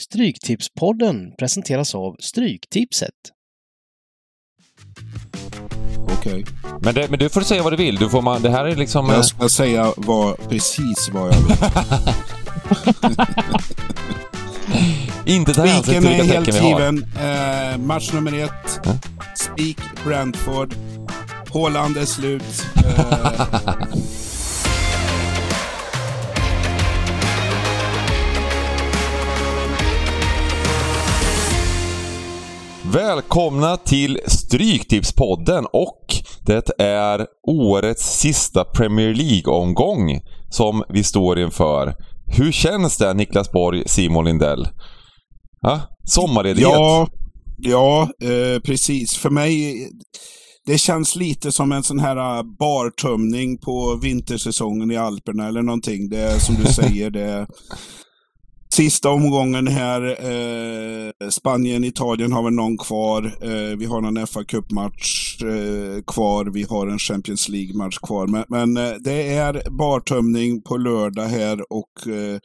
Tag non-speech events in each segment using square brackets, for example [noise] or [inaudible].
Stryktipspodden presenteras av Stryktipset. Okej. Men, det, men du får säga vad du vill. Du får man, det här är liksom... Jag ska säga vad, precis vad jag vill. [laughs] inte ta hänsyn till är vilka helt tecken vi har. given. Eh, match nummer ett. Ja. Spik Brentford. Håland är slut. [laughs] Eh, Välkomna till Stryktipspodden och det är årets sista Premier League-omgång som vi står inför. Hur känns det Niklas Borg, Simon Lindell? Ja, sommarledighet? ja, ja eh, precis. För mig, det känns lite som en sån här eh, bartömning på vintersäsongen i Alperna eller någonting. Det är som du [laughs] säger, det Sista omgången här, eh, Spanien, Italien har väl någon kvar. Eh, vi har någon fa Cup-match eh, kvar. Vi har en Champions League-match kvar. Men, men eh, det är bartömning på lördag här och eh,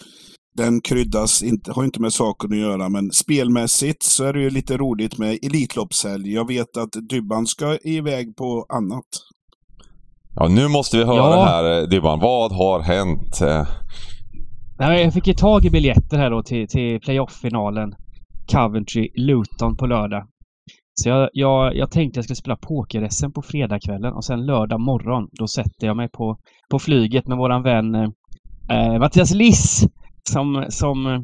den kryddas, inte, har inte med saken att göra, men spelmässigt så är det ju lite roligt med Elitloppshelg. Jag vet att Dybban ska iväg på annat. Ja, nu måste vi höra Ja. här eh, Dybban. Vad har hänt? Nej, jag fick ju tag i biljetter här då till, till playoff-finalen. Coventry-Luton på lördag. Så jag, jag, jag tänkte jag skulle spela poker på fredagskvällen och sen lördag morgon då sätter jag mig på, på flyget med våran vän eh, eh, Mattias Liss som, som eh,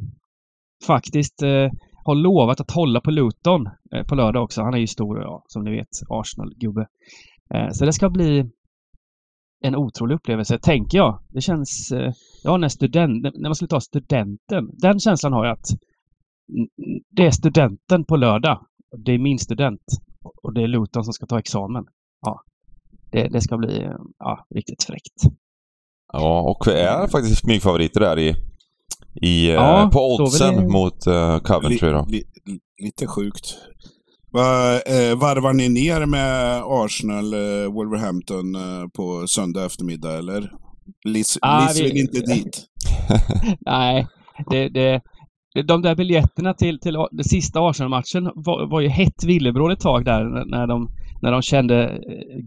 faktiskt eh, har lovat att hålla på Luton eh, på lördag också. Han är ju stor, ja, som ni vet, Arsenal-gubbe. Eh, så det ska bli en otrolig upplevelse, tänker jag. Det känns... Eh, ja, när, student, när man skulle ta studenten. Den känslan har jag att det är studenten på lördag. Det är min student. Och det är Luton som ska ta examen. Ja. Det, det ska bli ja, riktigt fräckt. Ja, och vi är faktiskt smygfavoriter där i, i, eh, Ja, på oddsen det- mot eh, Coventry. Då. Li, li, lite sjukt. Va, eh, varvar ni ner med Arsenal, eh, Wolverhampton eh, på söndag eftermiddag eller? Liz, Ah, vi- vill inte [laughs] dit. Nej, det, det, de där biljetterna till, till den sista Arsenal-matchen var, var ju hett villebråd ett tag där när- de, när de kände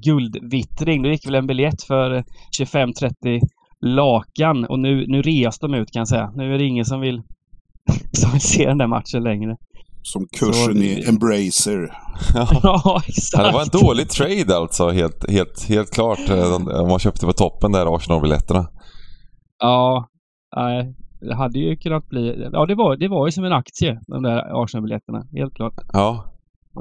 guldvittring. Då gick väl en biljett för eh, 25-30 lakan och nu, nu reas de ut kan jag säga. Nu är det ingen som vill, [laughs] som vill se den där matchen längre. Som kursen Så- i Embracer. [laughs] Ja. Ja, exakt. Det var en dålig trade alltså, helt, helt, helt klart. eh, man köpte på toppen där, Arsenal-biljetterna. Ja, nej. Det hade ju kunnat bli... Ja, det var, det var ju som en aktie, de där Arsenal-biljetterna. Helt klart. Ja.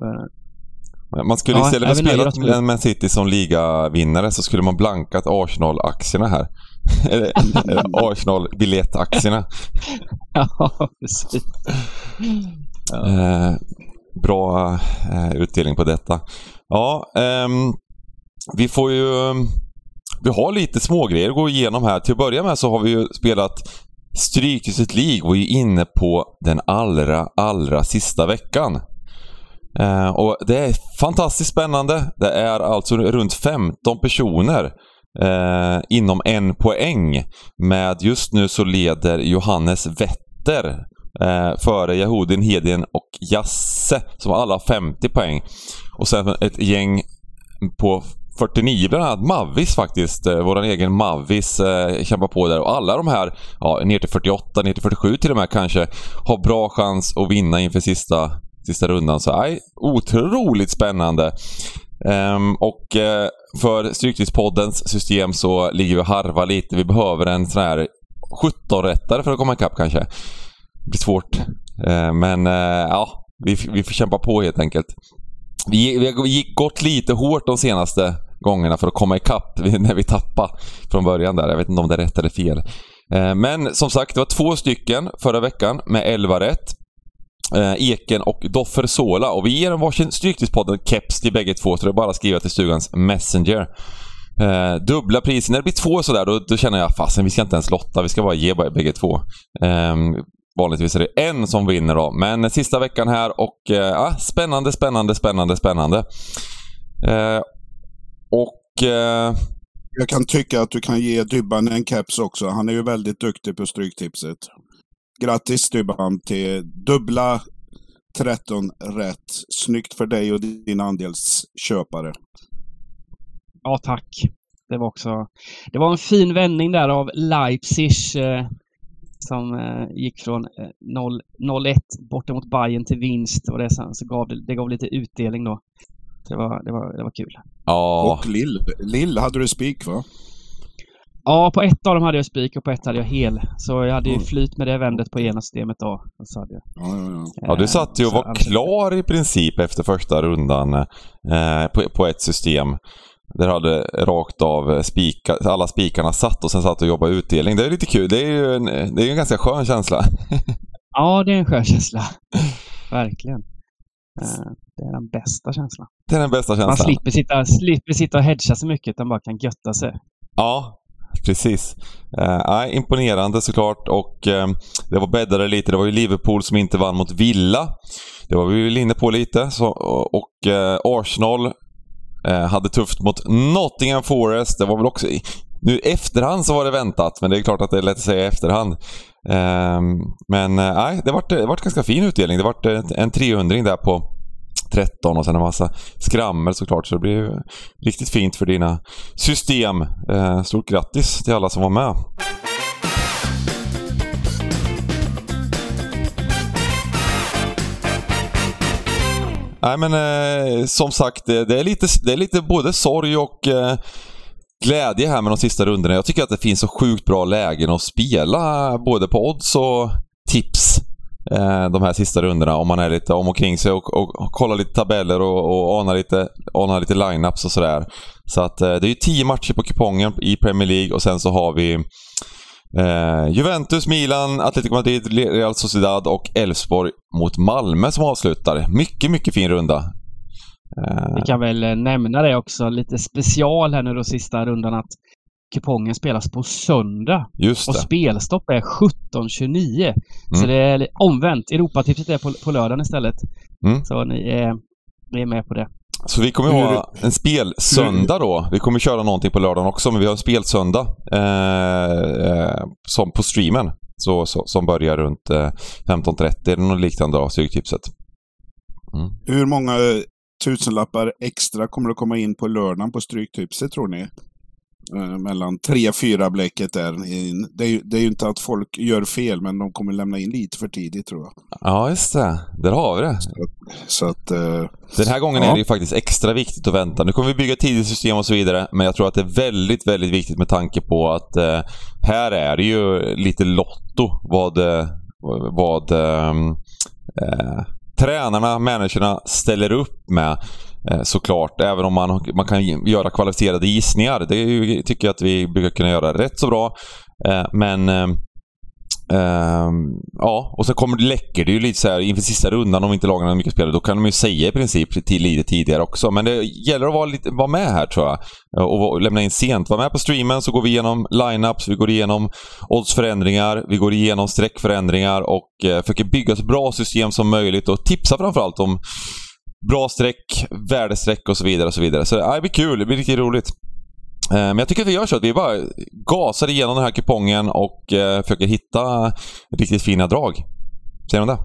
Eh, Man skulle Ja, istället för att spela Man City som ligavinnare så skulle man blankat Arsenal-aktierna här. [laughs] Eller eller Arsenal-biljettaktierna. [laughs] Ja, precis. Ja. Eh, bra eh, utdelning på detta. Ja, ehm, vi får ju... Vi har lite smågrejer att gå igenom här. Till att börja med så har vi ju spelat Strykhuset League och är inne på den allra, allra sista veckan. Eh, och Det är fantastiskt spännande. Det är alltså runt 15 personer eh, inom en poäng. Med just nu så leder Johannes Wetter eh, före Yahudin, Hedin och Jasse som alla har 50 poäng. Och sen ett gäng på 49, bland annat Mavis faktiskt. Eh, våran egen Mavis eh, kämpar på där. Och alla de här, ja, ner till 48, ner till 47 till och med kanske, har bra chans att vinna inför sista, sista rundan. Så nej, otroligt spännande. Um, och eh, för Stryktipspoddens system så ligger vi och harvar lite. Vi behöver en sån här 17-rättare för att komma ikapp kanske. Det blir svårt. Eh, men eh, ja, vi, vi får kämpa på helt enkelt. Vi, vi har gick gått lite hårt de senaste gångerna för att komma ikapp [laughs] när vi tappade från början där. Jag vet inte om det är rätt eller fel. Eh, men som sagt, det var två stycken förra veckan med 11 rätt. Eken och Doffer Sola. Och vi ger dem varsin Stryktipspodden keps till bägge två, så det är bara att skriva till stugans Messenger. Eh, dubbla priser. När det blir två sådär, då, då känner jag fasen vi ska inte ens lotta, vi ska bara ge bägge två. Eh, vanligtvis är det en som vinner då, men sista veckan här och eh, ja, spännande, spännande, spännande, spännande. Eh, och eh, Jag kan tycka att du kan ge Dybban en caps också. Han är ju väldigt duktig på Stryktipset. Grattis Stybban till dubbla 13 rätt. Snyggt för dig och dina andelsköpare. Ja, tack. Det var också... Det var en fin vändning där av Leipzig eh, som eh, gick från eh, 0-1 borta mot Bayern till vinst och det, sen, så gav det, det gav lite utdelning då. Det var, det var, det var kul. Ja, Och Lill, Lill hade du spik va? Ja, på ett av dem hade jag spik och på ett hade jag hel. Så jag hade ju Mm. flyt med det vändet på ena systemet då. Och så hade jag, Ja, ja, ja. ja du satt ju och så var klar i princip efter första rundan eh, på, på ett system. Där hade rakt av spika, alla spikarna satt och sen satt och jobbade utdelning. Det är lite kul. Det är ju en, det är en ganska skön känsla. [laughs] Ja, det är en skön känsla. Verkligen. Eh, Det är den bästa känslan. Det är den bästa Man känslan. slipper sitta, slipper sitta och hedga så mycket utan bara kan götta sig. Ja, precis. Eh, imponerande såklart och eh, det var bäddare lite. Det var ju Liverpool som inte vann mot Villa. Det var vi väl inne på lite. Så, och eh, Arsenal Eh, hade tufft mot Nottingham Forest. Det var väl också... i- Nu i efterhand så var det väntat, men det är klart att det är lätt att säga i efterhand. Ehm, men eh, nej, det vart det vart ganska fin utdelning. Det vart en 300 där på 13 och sen en massa skrammel såklart. Så det blev riktigt fint för dina system. Eh, stort grattis till alla som var med. Nej men eh, som sagt, det, det, är lite, det är lite både sorg och eh, glädje här med de sista rundorna. Jag tycker att det finns så sjukt bra lägen att spela både på odds och tips eh, de här sista rundorna om man är lite om och kring sig och, och, och kollar lite tabeller och, och anar lite, anar lite lineups och sådär. Så att eh, det är ju tio matcher på kupongen i Premier League och sen så har vi eh, Juventus, Milan, Atletico Madrid, Real Sociedad och Elfsborg mot Malmö som avslutar. Mycket, mycket fin runda. Eh, Vi kan väl eh, nämna det också, lite special här nu då sista rundan att kupongen spelas på söndag just och det. spelstopp är 17.29. Så Mm. det är omvänt. Europatipset är på, på lördagen istället. Mm. Så ni är, ni är med på det. Så vi kommer ha en spelsöndag då. Vi kommer köra någonting på lördagen också, men vi har en spelsöndag eh, eh, som på streamen. Så, så, som börjar runt eh, 15.30 eller något liknande av Stryktipset. Hur många tusenlappar extra kommer att komma in på lördagen på Stryktipset tror ni? Eh, mellan 3-4 bläcket där. Det är, ju, det är ju inte att folk gör fel, men de kommer lämna in lite för tidigt tror jag. Ja, just det. Där har vi det. Så att... Eh, Den här gången Ja. är det ju faktiskt extra viktigt att vänta. Nu kommer vi bygga tidigt system och så vidare, men jag tror att det är väldigt, väldigt viktigt med tanke på att eh, här är det ju lite lotto vad, vad ehm, eh, tränarna, människorna ställer upp med. Eh, såklart, även om man, man kan göra kvalificerade gissningar. Det ju, tycker jag att vi brukar kunna göra rätt så bra. Eh, men eh, ehm, ja, och så kommer det läcker det ju lite så här inför sista rundan om inte lagen har mycket spelare. Då kan de ju säga i princip till lite tidigare också. Men det gäller att vara, lite, vara med här tror jag. Eh, och lämna in sent. Var med på streamen så går vi igenom lineups, vi går igenom oddsförändringar, vi går igenom streckförändringar och eh, försöker bygga så bra system som möjligt och tipsa framförallt om bra streck, värdestreck och så vidare. och så vidare. Så det blir kul, det blir riktigt roligt. Eh, Men jag tycker att vi gör så att vi bara gasar igenom den här kupongen och eh, försöker hitta riktigt fina drag. Säger de det?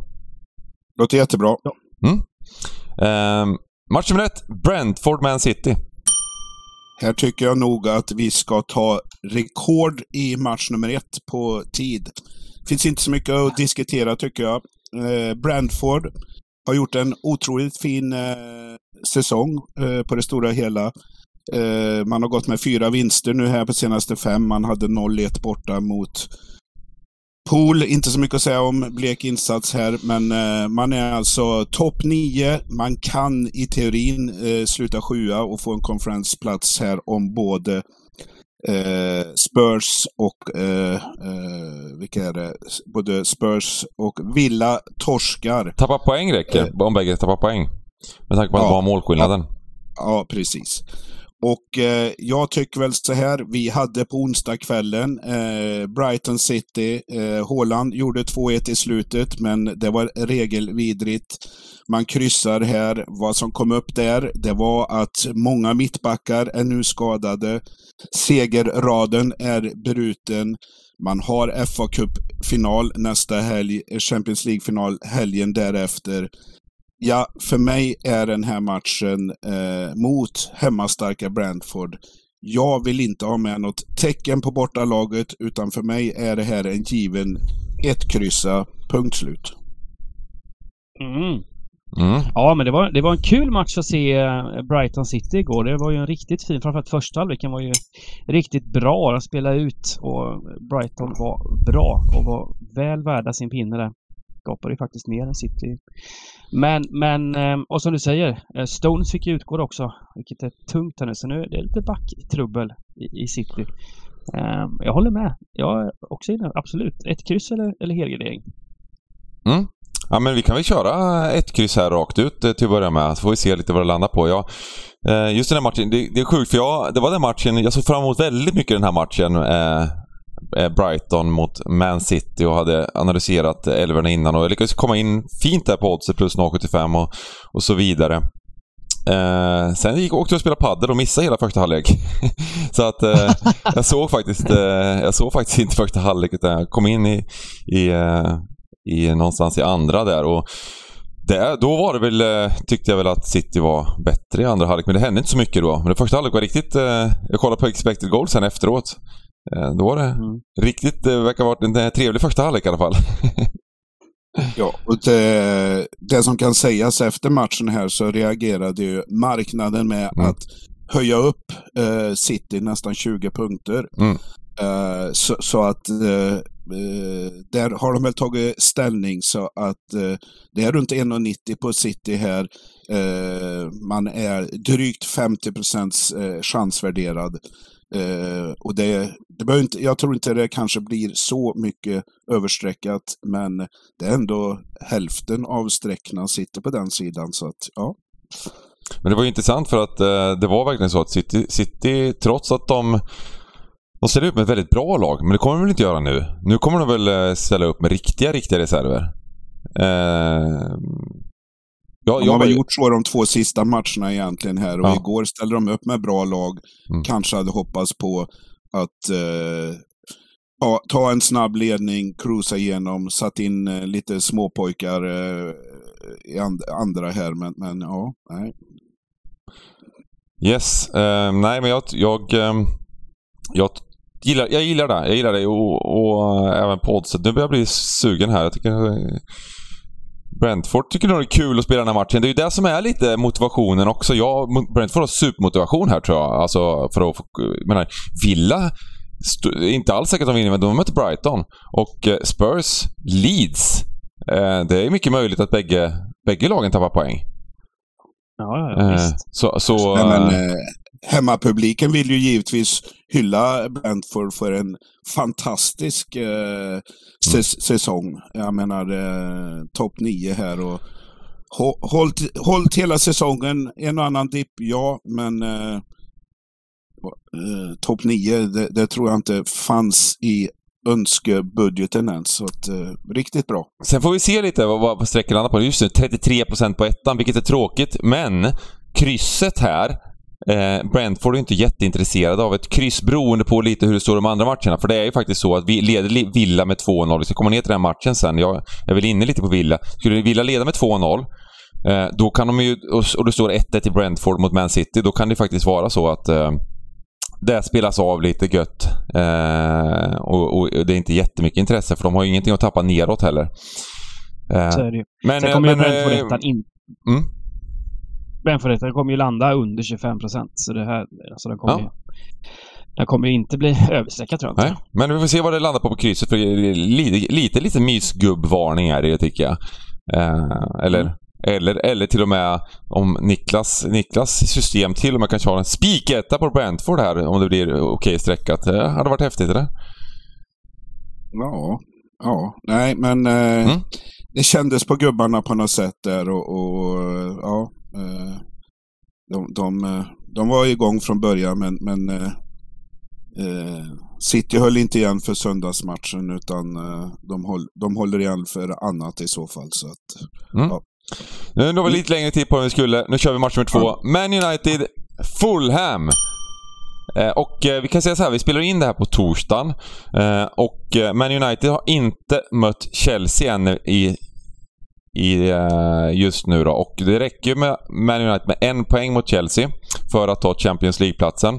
låter jättebra. Eh, match nummer ett, Brentford Man City. Här tycker jag nog att vi ska ta rekord i match nummer ett på tid. finns inte så mycket att diskutera tycker jag. Eh, Brentford har gjort en otroligt fin eh, säsong eh, på det stora hela. Eh, man har gått med fyra vinster nu här på senaste fem. Man hade 0-1 borta mot Pool, inte så mycket att säga om blek insats här, men eh, man är alltså topp nio. Man kan i teorin eh, sluta sjua och få en konferensplats här om både eh, Spurs och, eh, eh, vilka är det? Både Spurs och Villa torskar. Tappa poäng räcker, om bägge tappar poäng. Med tanke på att Ja. var målskillnaden. Ja, precis. Och eh, jag tycker väl så här, vi hade på onsdagskvällen eh, Brighton City, eh, Haaland gjorde 2-1 i slutet, men det var regelvidrigt. Man kryssar här. Vad som kom upp där, det var att många mittbackar är nu skadade. Segerraden är bruten. Man har fa Cup-final nästa helg, Champions League-final helgen därefter. Ja, för mig är den här matchen eh, mot hemmastarka Brentford. Jag vill inte ha med något tecken på bortalaget, utan för mig är det här en given ett kryssa, punkt slut. Mm. Mm. Ja, men det var, det var en kul match att se eh, Brighton City igår. Det var ju en riktigt fin, framförallt första halvleken var ju riktigt bra. De spelade ut och Brighton var bra och var väl värda sin pinne där. Skapade ju faktiskt mer än City. Men, men, ehm, och som du säger, eh, Stones fick ju utgå också, vilket är tungt här nu. Så nu är det lite backtrubbel i, i City. Ehm, jag håller med. Jag är också inne, absolut. Ett kryss eller, eller helgardering. Mm. Ja, men vi kan väl köra ett kryss här rakt ut eh, till att börja med, så får vi se lite vad det landar på. Ja, eh, just den här matchen, det, det är sjukt för jag, det var den matchen, jag såg fram emot väldigt mycket den här matchen. Eh, Eh, Brighton mot Man City och hade analyserat elverna innan och jag lyckades komma in fint där på oddset plus 0,75 och, och så vidare. Eh, sen gick, åkte jag och spelade padel och missade hela första halvlek. [laughs] så att eh, jag såg faktiskt eh, jag såg faktiskt inte första halvlek utan jag kom in i, i eh, i, någonstans i andra där. Och det, då var det väl, eh, tyckte jag väl att City var bättre i andra halvlek, men det hände inte så mycket då. Men det första halvlek var riktigt... Eh, jag kollade på expected goals sen efteråt. Eh, då var det mm. riktigt, det verkar ha varit en trevlig första halvlek i alla fall. [laughs] ja, och det, det, som kan sägas efter matchen här så reagerade ju marknaden med mm. att höja upp eh, City nästan 20 punkter. Mm. Eh, så, så, att eh, Eh, där har de väl tagit ställning så att eh, det är runt 1,90 på City här. Eh, man är drygt 50 procents chansvärderad. och det, det inte, jag tror inte det kanske blir så mycket överstreckat, men det är ändå hälften av sträckorna sitter på den sidan. Så att, ja. Men det var intressant för att eh, det var verkligen så att City, City trots att de de ställer upp med ett väldigt bra lag, men det kommer de väl inte göra nu? Nu kommer de väl eh, ställa upp med riktiga, riktiga reserver. Eh... Ja, de har väl gjort så de två sista matcherna egentligen här och ja. igår ställde de upp med bra lag. Mm. Kanske hade hoppats på att eh, ta, ta, en snabb ledning, cruisa igenom, satt in eh, lite småpojkar eh, i and, andra här, men, men ja, nej. Yes, eh, nej men jag, jag, eh, jag gillar, jag gillar det. Jag gillar det och, och även poddset. Nu börjar jag bli sugen här. Jag tycker Brentford tycker nog det är kul att spela den här matchen. Det är ju det som är lite motivationen också. Jag, Brentford har supermotivation här tror jag. Alltså för att få... menar, Villa inte alls säkert att de vinner, men de möter Brighton. Och eh, Spurs, Leeds. Eh, det är mycket möjligt att bägge, bägge lagen tappar poäng. Ja, ja, ja visst. Så, så, Nej, men, hemmapubliken vill ju givetvis hylla Brentford för en fantastisk eh, säs mm. säsong. Jag menar eh, topp nio här och hållit, hållit hela säsongen. En och annan dipp, ja, men eh, eh, topp nio, det, det, tror jag inte fanns i önskebudgeten ens. Så att, eh, riktigt bra. Sen får vi se lite vad, vad sträckan landar på. Just nu 33% på ettan, vilket är tråkigt. Men krysset här Eh, Brentford är inte jätteintresserade av ett kryss beroende på lite hur det står de andra matcherna. För det är ju faktiskt så att vi leder Villa med 2-0. Vi ska komma ner till den matchen sen. Jag är väl inne lite på Villa. Skulle Villa leda med 2-0 eh, då kan de ju, och det står 1-1 i Brentford mot Man City, då kan det faktiskt vara så att eh, det spelas av lite gött. Eh, och, och, det är inte jättemycket intresse för de har ju ingenting att tappa neråt heller. Eh, så är det ju. Men, Sen kommer men, ju Brentford ettan in. Mm? Brentford kommer ju landa under 25 procent. Så det här, alltså den kommer ja. Den kommer inte bli [laughs] överstreckad tror jag. Nej, men vi får se vad det landar på på krysset. För lite, lite, lite mysgubbvarning är det tycker jag. Eh, eller, mm. eller, eller till och med om Niklas, Niklas system till och med kanske har en spiketta på Brentford här om det blir okej okay streckat. Det hade varit häftigt eller? Ja, ja, nej men eh, mm. det kändes på gubbarna på något sätt där och, och ja, de, de, eh, de var igång från början men, men eh, City höll inte igen för söndagsmatchen utan de, håll, de håller igen för annat i så fall. Så att, mm. ja. Nu har vi lite längre tid på än vi skulle. Nu kör vi match nummer två. Ja. Man United, Fulham. Eh, och eh, vi kan säga så här, vi spelar in det här på torsdagen. Eh, och eh, Man United har inte mött Chelsea än i, i, eh, just nu då. Och det räcker ju med Man United med en poäng mot Chelsea för att ta Champions League-platsen.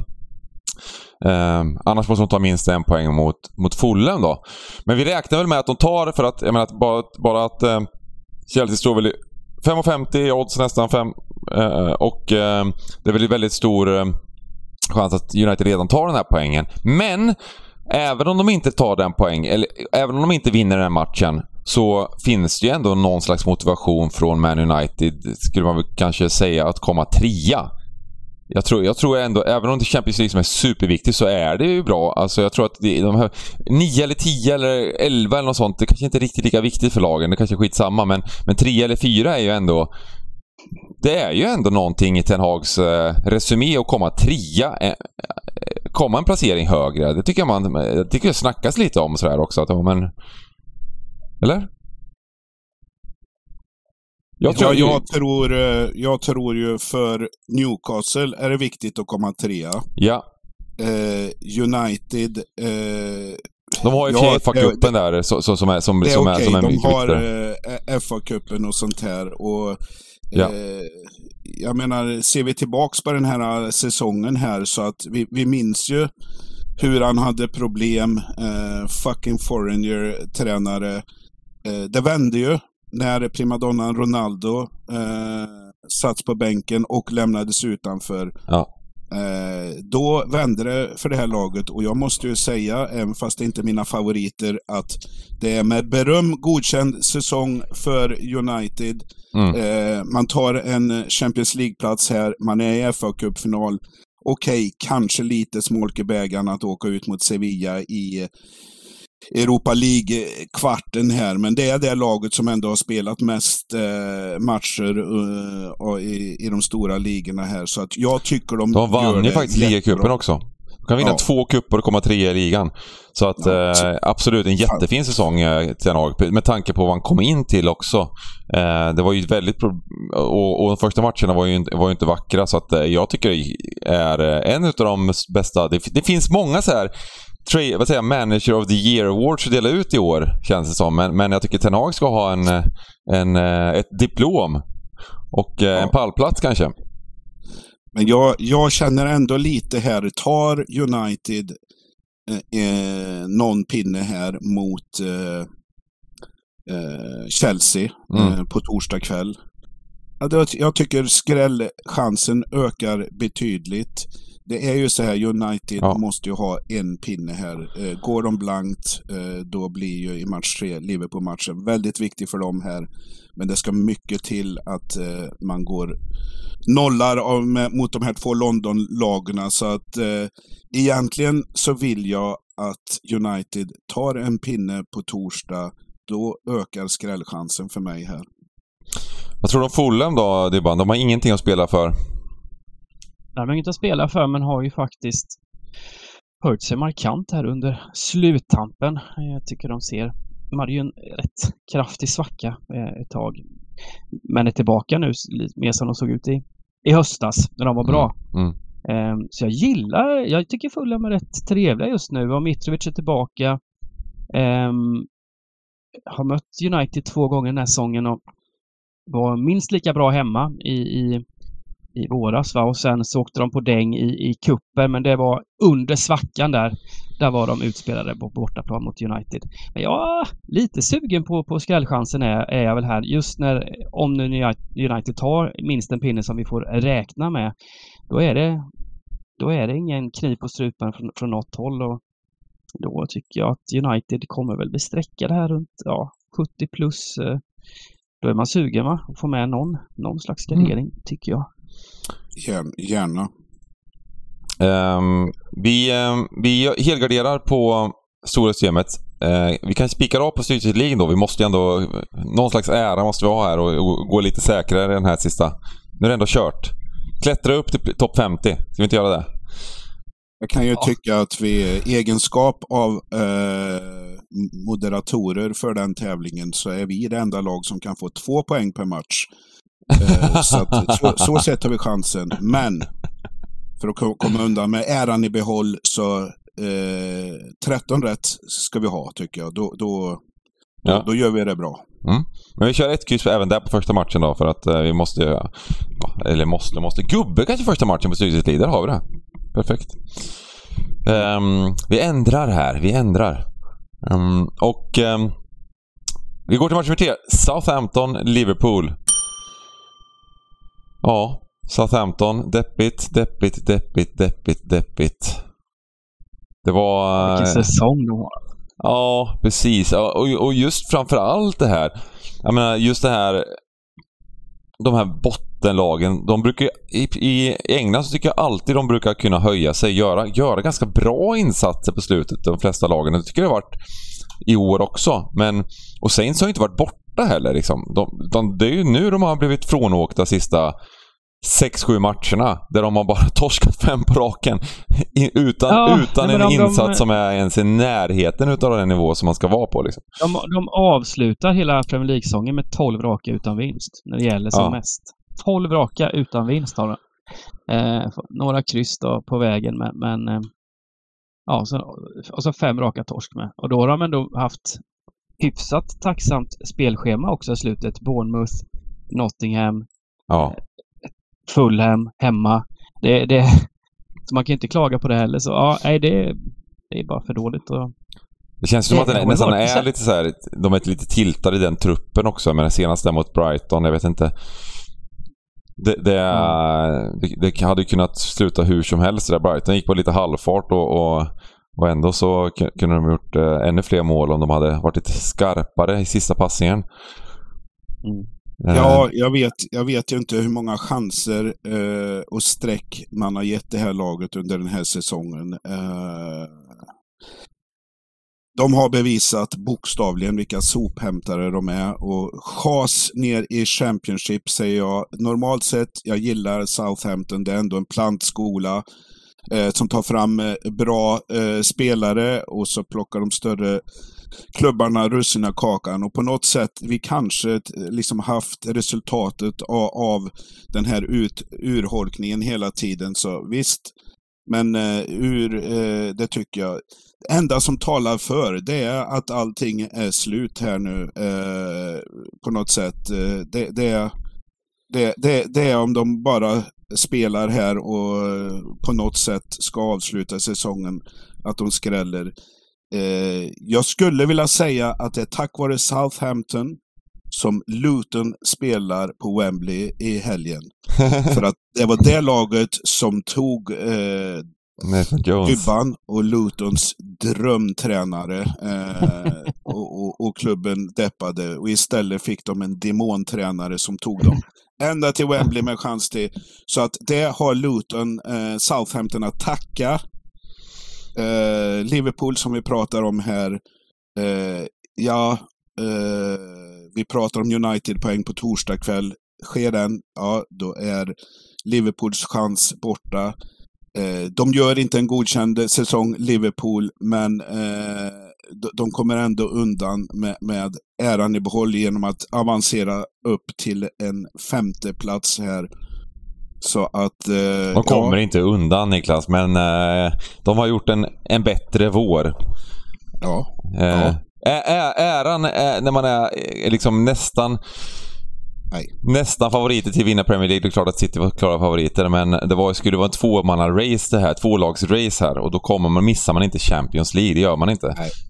Eh, annars måste de ta minst en poäng mot, mot Fulham då. Men vi räknar väl med att de tar, för att, jag menar, att bara, bara att eh, Chelsea står väl i 5,50 i odds nästan. 5, eh, och eh, det är väl väldigt stor eh, chans att United redan tar den här poängen. Men även om de inte tar den poängen, eller även om de inte vinner den här matchen, så finns det ju ändå någon slags motivation från Man United, skulle man väl kanske säga, att komma trea. Jag tror, jag tror ändå, även om det Champions League som är superviktigt, så är det ju bra. Alltså jag tror att det, de här 9 eller 10 eller 11 eller något sånt, det kanske inte är riktigt lika viktigt för lagen. Det kanske är skitsamma, men, men 3 eller 4 är ju ändå... Det är ju ändå någonting i Ten Hags eh, resumé att komma trea, eh, komma en placering högre. Det tycker jag man, det tycker jag snackas lite om sådär också. Att, men, eller? Jag tror, ja, jag, tror, eh, jag tror ju för Newcastle är det viktigt att komma trea. Ja. Eh, United... Eh, de har ju ja, FA-cupen där så, så, som är, som, det är som okay. är, som är De har eh, FA-cupen och sånt här. Och, ja. eh, jag menar, ser vi tillbaks på den här säsongen här så att vi, vi minns ju hur han hade problem. Eh, fucking Foreigner, tränare. Eh, det vände ju när primadonnan Ronaldo eh, satts på bänken och lämnades utanför. Ja. Eh, då vände det för det här laget och jag måste ju säga, även fast det inte är mina favoriter, att det är med beröm godkänd säsong för United. Mm. Eh, man tar en Champions League-plats här, man är i FA-cupfinal. Okej, okay, kanske lite smolk i bägaren att åka ut mot Sevilla i Europa League-kvarten här, men det är det laget som ändå har spelat mest eh, matcher uh, i, i de stora ligorna här. Så att jag tycker de De vann ju faktiskt ligacupen också. De kan vinna Ja. två kupper och komma trea i ligan. Så att Ja, så- eh, absolut en jättefin säsong eh, Ten Hag, med tanke på vad han kom in till också. Eh, det var ju väldigt... Och, och de första matcherna var ju, inte- var ju inte vackra så att eh, jag tycker det är eh, en av de bästa... Det, det finns många så här tra- vad säger jag, Manager of the Year Awards att dela ut i år, känns det som. Men, men jag tycker Ten Hag ska ha en, en, eh, ett diplom. Och eh, en pallplats kanske. Men jag, jag känner ändå lite här, tar United eh, eh, någon pinne här mot eh, eh, Chelsea Mm. eh, på torsdag kväll. Ja, jag tycker skrällchansen ökar betydligt. Det är ju så här, United Ja. måste ju ha en pinne här. Eh, går de blankt, eh, då blir ju i match tre Liverpool-matchen väldigt viktig för dem här. Men det ska mycket till att eh, man går nollar av, mot de här två London-lagarna. Så att eh, egentligen så vill jag att United tar en pinne på torsdag. Då ökar skrällchansen för mig här. Vad tror du om Fulham då, Dybban? De har ingenting att spela för. De har inget att spela för men har ju faktiskt höjt sig markant här under sluttampen. Jag tycker de ser... De hade ju en rätt kraftig svacka eh, ett tag. Men är tillbaka nu mer som de såg ut i, i höstas när de var bra. Mm. Ehm, Så jag gillar, jag tycker Fulham är rätt trevliga just nu och Mitrovic är tillbaka. Ehm, har mött United två gånger den här säsongen och var minst lika bra hemma i, i, i våras. Va? Och sen så åkte de på däng i, i kuppen men det var under svackan där. Där var de utspelade på bortaplan mot United. Men jag lite sugen på, på skrällchansen är, är jag väl här. Just när, om nu United tar minst en pinne som vi får räkna med. Då är det, då är det ingen kniv på strupen från, från något håll. Och då tycker jag att United kommer väl bli sträckade här runt ja, 70 plus. eh, Då är man sugen va? Att få med någon, någon slags gardering, tycker jag. Gärna. gärna. Ehm, vi, ehm, vi helgarderar på stora systemet. Eh, vi kan spika av på Styrelseliggen då. Vi måste ju ändå... Någon slags ära måste vi ha här och, och gå lite säkrare den här sista. Nu är det ändå kört. Klättra upp till topp 50. Ska vi inte göra det? Jag kan ju Ja. tycka att vi egenskap av eh, moderatorer för den tävlingen så är vi det enda lag som kan få två poäng per match. Eh, så, att, så, så sett har vi chansen. Men för att ko- komma undan med äran i behåll. Så eh, 13 rätt ska vi ha tycker jag. Då, då, Ja. då, gör vi det bra. Men vi kör ett kryss även där på första matchen då för att eh, vi måste... Ja, eller måste, måste. Gubbe kanske första matchen på Stryktipset Där har vi det. Perfekt. Ehm, vi ändrar här. Vi ändrar. Ehm, och ehm, vi går till match nummer tre. Southampton, Liverpool. Ja, Southampton. Deppigt, deppigt, deppigt, deppigt, deppigt. Det var... Vilken säsong de har. Ja, precis. Och, och just framför allt det här. Jag menar, just det här... De här bottenlagen, de brukar i, I England så tycker jag alltid de brukar kunna höja sig, göra, göra ganska bra insatser på slutet, de flesta lagen. Det tycker jag det har varit i år också. Men, och Saints har inte varit borta heller. Liksom. De, de, det är ju nu de har blivit frånåkta sista 6-7 matcherna där de har bara [laughs] torskat fem på raken. Utan Ja, utan en de- insats som är ens i närheten utav den nivå som man ska vara på. Liksom. De, de avslutar hela Premier League-säsongen med 12 raka utan vinst. När det gäller som Ja. mest. 12 raka utan vinst har de. Eh, några kryss då på vägen, men, men eh, ja, så, och så fem raka torsk med. Och då har de ändå haft hyfsat tacksamt spelschema också i slutet. Bournemouth, Nottingham, Ja. Fulham, hemma. Det, det, [laughs] så man kan inte klaga på det heller. Så ja, nej, det, det är bara för dåligt. Och, Det känns som att den nästan är lite så här, de är lite tiltade i den truppen också. Men senast där mot Brighton, jag vet inte. Det, det, det, det hade kunnat sluta hur som helst där Brighton gick på lite halvfart och, och, och ändå så ku- kunde de gjort eh, ännu fler mål om de hade varit lite skarpare i sista passningen. mm. Eh, Ja, jag vet, jag vet ju inte hur många chanser eh, och streck man har gett det här laget under den här säsongen. Eh, de har bevisat bokstavligen vilka sophämtare de är och chas ner i Championship säger jag. Normalt sett, jag gillar Southampton, det är ändå en plantskola eh, som tar fram eh, bra eh, spelare och så plockar de större klubbarna russina kakan och på något sätt, vi kanske liksom haft resultatet av, av den här ut, urholkningen hela tiden, så visst. Men eh, ur, eh, det tycker jag, det enda som talar för det är att allting är slut här nu eh, på något sätt. Eh, det, det, det, det, det är om de bara spelar här och på något sätt ska avsluta säsongen, att de skräller. Eh, jag skulle vilja säga att det är tack vare Southampton som Luton spelar på Wembley i helgen. [laughs] För att det var det laget som tog eh, och Lutons drömtränare. [laughs] Eh, och, och, och klubben deppade. Och istället fick de en demontränare som tog dem ända till Wembley med chans till. Så att det har Luton, eh, Southampton att tacka. Eh, Liverpool som vi pratar om här. Eh, ja, eh, vi pratar om United-poäng på torsdag kväll. Sker den, ja då är Liverpools chans borta. Eh, de gör inte en godkänd säsong, Liverpool, men eh, de, kommer ändå undan med, med äran i behåll genom att avancera upp till en femte plats här. Så att... Eh, De kommer ja, inte undan Niklas, men eh, de har gjort en, en bättre vår. ja, Eh, Ja. ä- ä- äran är, när man är liksom nästan Nej. Nästan favoriter till att vinna Premier League. Det är klart att City var klara favoriter, men det var, skulle vara en tvåmanna-race det här. Tvålags-race här och då kommer man, missar man inte Champions League. Det gör man inte.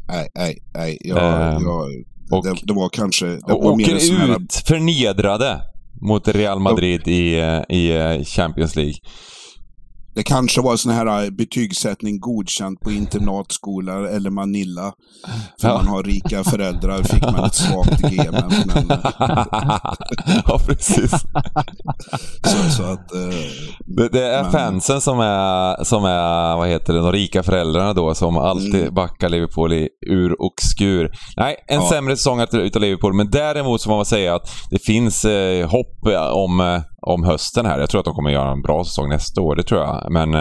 nej, nej, nej. Jag, Ehm, jag, och- det, det var kanske... Det Och var åker sån här, ut förnedrade mot Real Madrid i, i eh, Champions League. Det kanske var sån här eh, betygssättning godkänt på internatskola eller Manilla. För Ja. man har rika föräldrar fick man ett svagt G. Men, men, [laughs] ja, precis. så, så att... Eh, Det, det är Men- fansen som är, som är, vad heter det, de rika föräldrarna då som alltid Mm. backar Liverpool i ur och skur. Nej, en Ja. sämre säsong att- utav Liverpool, men däremot så får man säga att det finns eh, hopp om, eh, om hösten här. Jag tror att de kommer göra en bra säsong nästa år, det tror jag. Men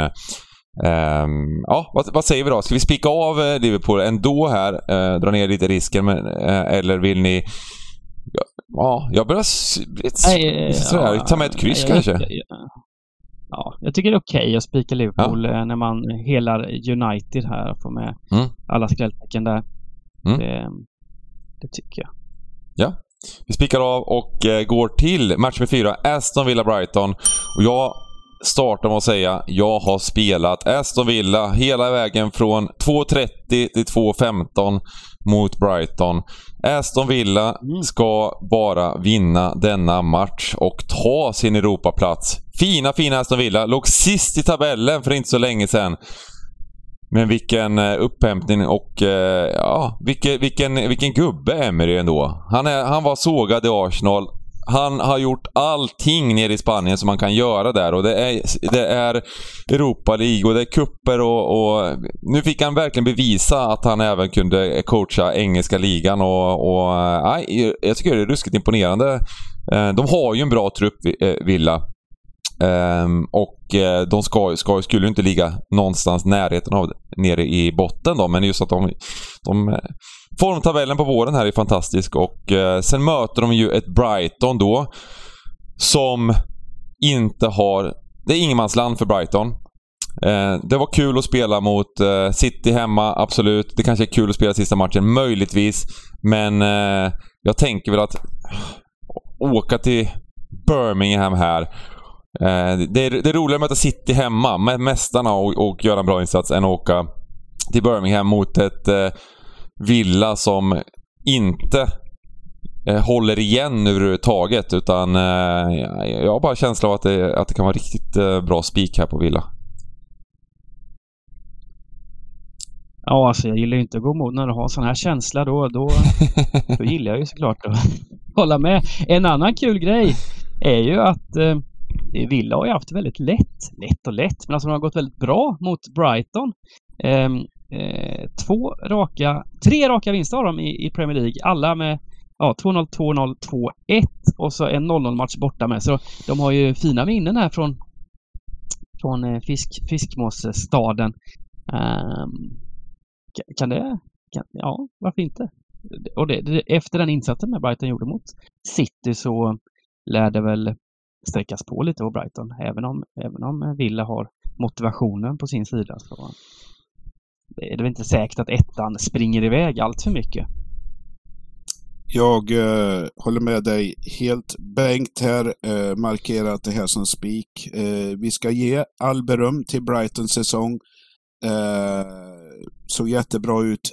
ehm, ja, vad, vad säger vi då? Ska vi spika av eh, Liverpool ändå här? Eh, dra ner lite risken, men, eh, eller vill ni Ja, Ja, jag börjar... Nej, sådär, ja, ta med ett kryss jag- kanske? jag- jag- Ja, jag tycker det är okej okay att spika Liverpool ja. när man helar United här och får med mm. alla skrälltecken där. Mm. Det, det, tycker jag. Ja. Vi spikar av och eh, går till match med fyra, Aston Villa-Brighton. Och jag starta med att säga jag har spelat Aston Villa hela vägen från 2.30 till 2.15 mot Brighton. Aston Villa mm. ska bara vinna denna match och ta sin Europaplats. Fina, fina Aston Villa. Låg sist i tabellen för inte så länge sedan. Men vilken eh, upphämtning och eh, ja, vilken, vilken, vilken gubbe Emery ändå. Han, är, han var sågad i Arsenal han har gjort allting nere i Spanien som man kan göra där och det är, det är Europa League och det är kupper och, och, Nu fick han verkligen bevisa att han även kunde coacha engelska ligan och, och eh, nej, jag tycker det är ruskigt imponerande. De har ju en bra trupp, Villa. Um, och eh, de ska, ska, skulle inte ligga någonstans närheten av nere i botten då, men just att de, de eh, Formtabellen på våren här är fantastisk och eh, sen möter de ju ett Brighton då som inte har... Det är ingenmansland för Brighton. Eh, det var kul att spela mot eh, City hemma, absolut. Det kanske är kul att spela sista matchen, möjligtvis. Men eh, jag tänker väl att åka till Birmingham här. Eh, det, är, det är roligare att möta City hemma, med mästarna och, och göra en bra insats, än att åka till Birmingham mot ett eh, Villa som inte eh, håller igen överhuvudtaget utan jag har bara känsla av att det, att det kan vara riktigt bra spik här på Villa. Ja, alltså jag gillar ju inte att gå emot när du har sån här känsla. Då, då, [laughs] då gillar jag ju såklart att [laughs] hålla med. En annan kul grej är ju att eh, Villa har ju haft väldigt lätt, lätt och lätt, men alltså de har gått väldigt bra mot Brighton. Eh, eh, två raka, tre raka vinster har de i, i Premier League. Alla med ja, 2-0, 2-0, 2-1 och så en 0-0 match borta med. Så de har ju fina minnen här från, från eh, fisk, Fiskmåsstaden. Um, ehm, kan det... Kan, ja, varför inte? Och det, det, efter den insatsen med Brighton gjorde mot City så lär det väl sträckas på lite på Brighton. Även om, även om Villa har motivationen på sin sida. Så det är väl inte säkert att ettan springer iväg allt för mycket. Jag eh, håller med dig helt. Bengt här eh, markerat det här som spik. Eh, vi ska ge all beröm till Brightons säsong. Eh, såg jättebra ut.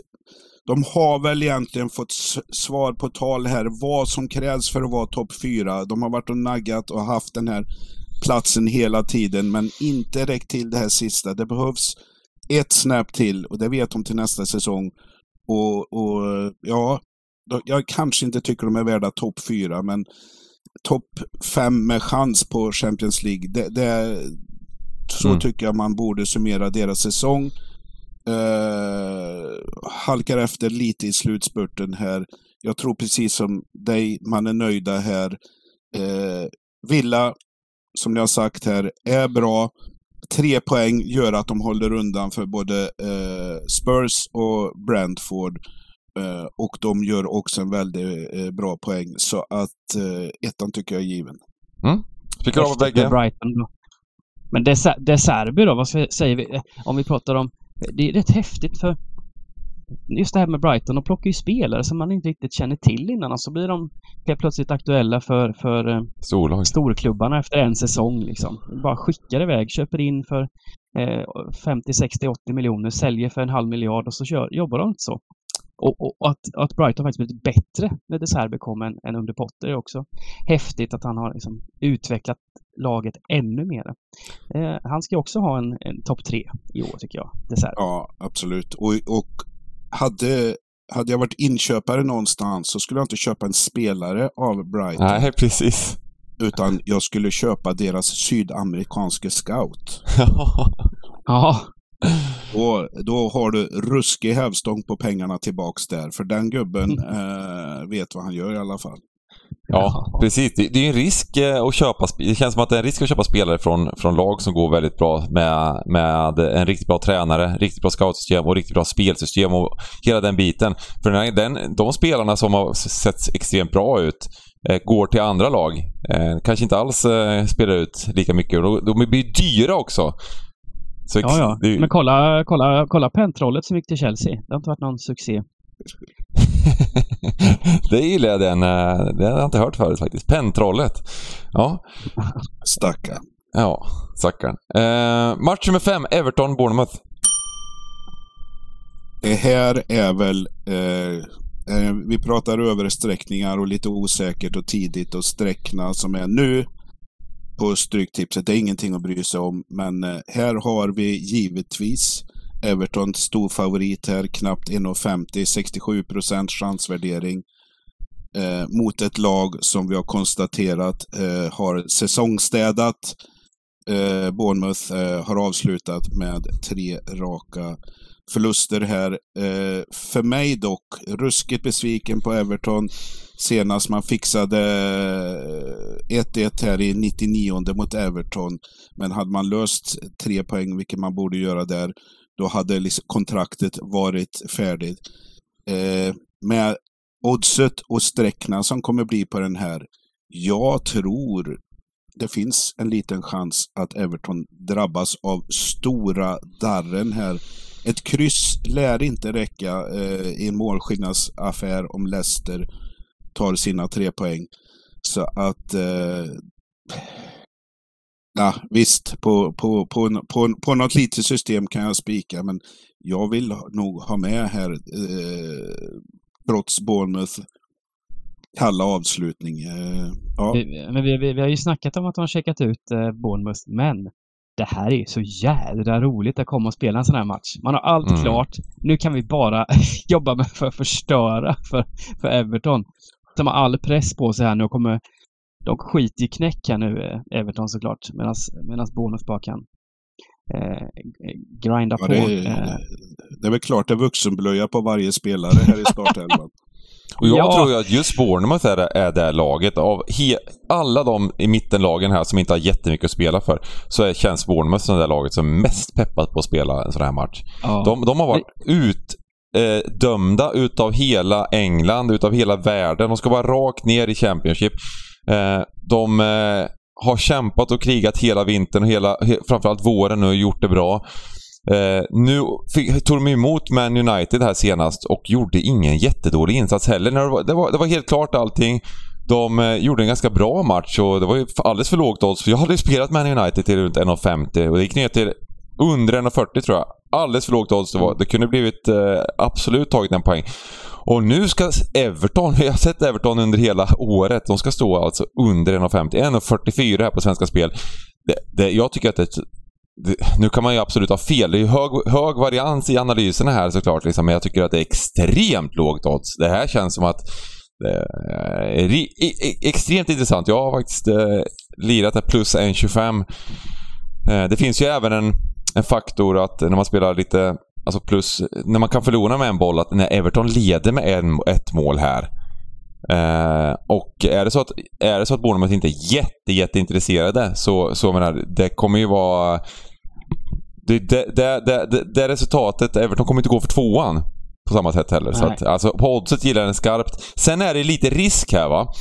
De har väl egentligen fått svar på tal här vad som krävs för att vara topp fyra. De har varit och naggat och haft den här platsen hela tiden men inte räckt till det här sista. Det behövs ett snap till och det vet de till nästa säsong. Och, och ja, jag kanske inte tycker de är värda topp fyra, men topp fem med chans på Champions League. Det, det så mm. tycker jag man borde summera deras säsong. Uh, halkar efter lite i slutspurten här. Jag tror precis som dig, man är nöjda här. Uh, Villa, som ni har sagt här, är bra tre poäng gör att de håller undan för både eh, Spurs och Brentford. Eh, och de gör också en väldigt eh, bra poäng. Så att eh, ettan tycker jag är given. Mm. Fick av bägge. Brighton. Men De Serbi då, vad säger vi? Om vi pratar om... Det är rätt häftigt för just det här med Brighton, de plockar ju spelare som man inte riktigt känner till innan och så blir de helt plötsligt aktuella för, för eh, Storlag. storklubbarna efter en säsong. Liksom. Bara skickar iväg, köper in för eh, 50, 60, 80 miljoner, säljer för en halv miljard och så kör, jobbar de inte så. Och, och, och, att, att Brighton faktiskt blivit bättre när De kom än, än under Potter är också häftigt att han har liksom utvecklat laget ännu mer. Eh, han ska också ha en, en topp tre i år tycker jag, De Serbi. Ja, absolut. Och, och hade, hade jag varit inköpare någonstans så skulle jag inte köpa en spelare av Brighton. Nej, precis. Utan jag skulle köpa deras sydamerikanske scout. [laughs] ja. Och då har du ruskig hävstång på pengarna tillbaks där. För den gubben eh, vet vad han gör i alla fall. Ja, precis. Det, är en risk eh, att köpa... Det känns som att det är en risk att köpa spelare från, från lag som går väldigt bra med, med en riktigt bra tränare, riktigt bra scoutsystem och riktigt bra spelsystem och hela den biten. För den, den, de spelarna som har sett extremt bra ut eh, går till andra lag. Eh, kanske inte alls eh, spelar ut lika mycket. De, de blir dyra också. Så ja, ja. Det... Men kolla, kolla, kolla pentrollet som gick till Chelsea. Det har inte varit någon succé. [laughs] [laughs] det gillar jag den. Eh, det har jag inte hört förut faktiskt. Pentrollet. Ja. Stackarn. Ja, stackarn. Eh, match nummer fem, Everton-Bournemouth. Det här är väl... Eh, eh, vi pratar översträckningar och lite osäkert och tidigt och sträckna som är nu på Stryktipset. Det är ingenting att bry sig om. Men eh, här har vi givetvis Everton stor favorit här, knappt 1,50, 67 procent chansvärdering. Eh, mot ett lag som vi har konstaterat eh, har säsongstädat. Eh, Bournemouth eh, har avslutat med tre raka förluster här. Eh, för mig dock, ruskigt besviken på Everton. Senast man fixade eh, 1-1 här i 99 mot Everton. Men hade man löst tre poäng, vilket man borde göra där, då hade liksom kontraktet varit färdigt. Eh, med oddset och sträckna som kommer bli på den här. Jag tror det finns en liten chans att Everton drabbas av stora darren här. Ett kryss lär inte räcka eh, i en målskillnadsaffär om Leicester tar sina tre poäng. Så att eh, Ja, visst, på, på, på, på, på något litet system kan jag spika, men jag vill nog ha med här, eh, trots Bournemouth, kalla avslutning. Eh, ja. vi, men vi, vi, vi, har ju snackat om att de har checkat ut eh, Bournemouth, men det här är så jädra roligt att komma och spela en sån här match. Man har allt mm. klart. Nu kan vi bara [laughs] jobba med för att förstöra för, för Everton. De har all press på sig här nu och kommer de skiter i knäck här nu, eh, Everton såklart, medan Bournemouth bara kan eh, grinda ja, på. Det är, eh. det är väl klart det är vuxenblöja på varje spelare här i [laughs] startelvan. Och jag ja. tror ju att just Bournemouth är det, är det laget. Av he, alla de i mittenlagen här som inte har jättemycket att spela för, så är, känns Bournemouth som det där laget som är mest peppat på att spela en sån här match. Ja. De, de, har varit utdömda eh, utav hela England, utav hela världen. De ska vara rakt ner i Championship. Eh, de eh, har kämpat och krigat hela vintern och hela, framförallt våren och gjort det bra. Eh, nu fick, tog de emot Man United här senast och gjorde ingen jättedålig insats heller. Det var, det var, det var helt klart allting. De eh, gjorde en ganska bra match och det var ju alldeles för lågt odds. För jag hade ju spelat Man United till runt 1,50 och det gick ner till under 1,40 tror jag. Alldeles för lågt odds det var. Det kunde blivit eh, absolut tagit en poäng. Och nu ska Everton, [laughs] vi har sett Everton under hela året, de ska stå alltså under 1,50. 1,44 här på Svenska Spel. Det, det, jag tycker att det, det, nu kan man ju absolut ha fel. Det är ju hög, hög varians i analyserna här såklart, liksom, men jag tycker att det är extremt lågt odds. Det här känns som att det är extremt intressant. Jag har faktiskt eh, lirat ett plus 1,25. Eh, det finns ju även en, en faktor att när man spelar lite Alltså plus, när man kan förlora med en boll, att när Everton leder med en, ett mål här. Eh, och är det så att, är det så att Bournemouth inte är jätte, jätteintresserade så, så menar, det kommer ju vara... Det, det, det, det, det resultatet, Everton kommer inte gå för tvåan på samma sätt heller. Så att, alltså, på oddset gillar den skarpt. Sen är det lite risk här va.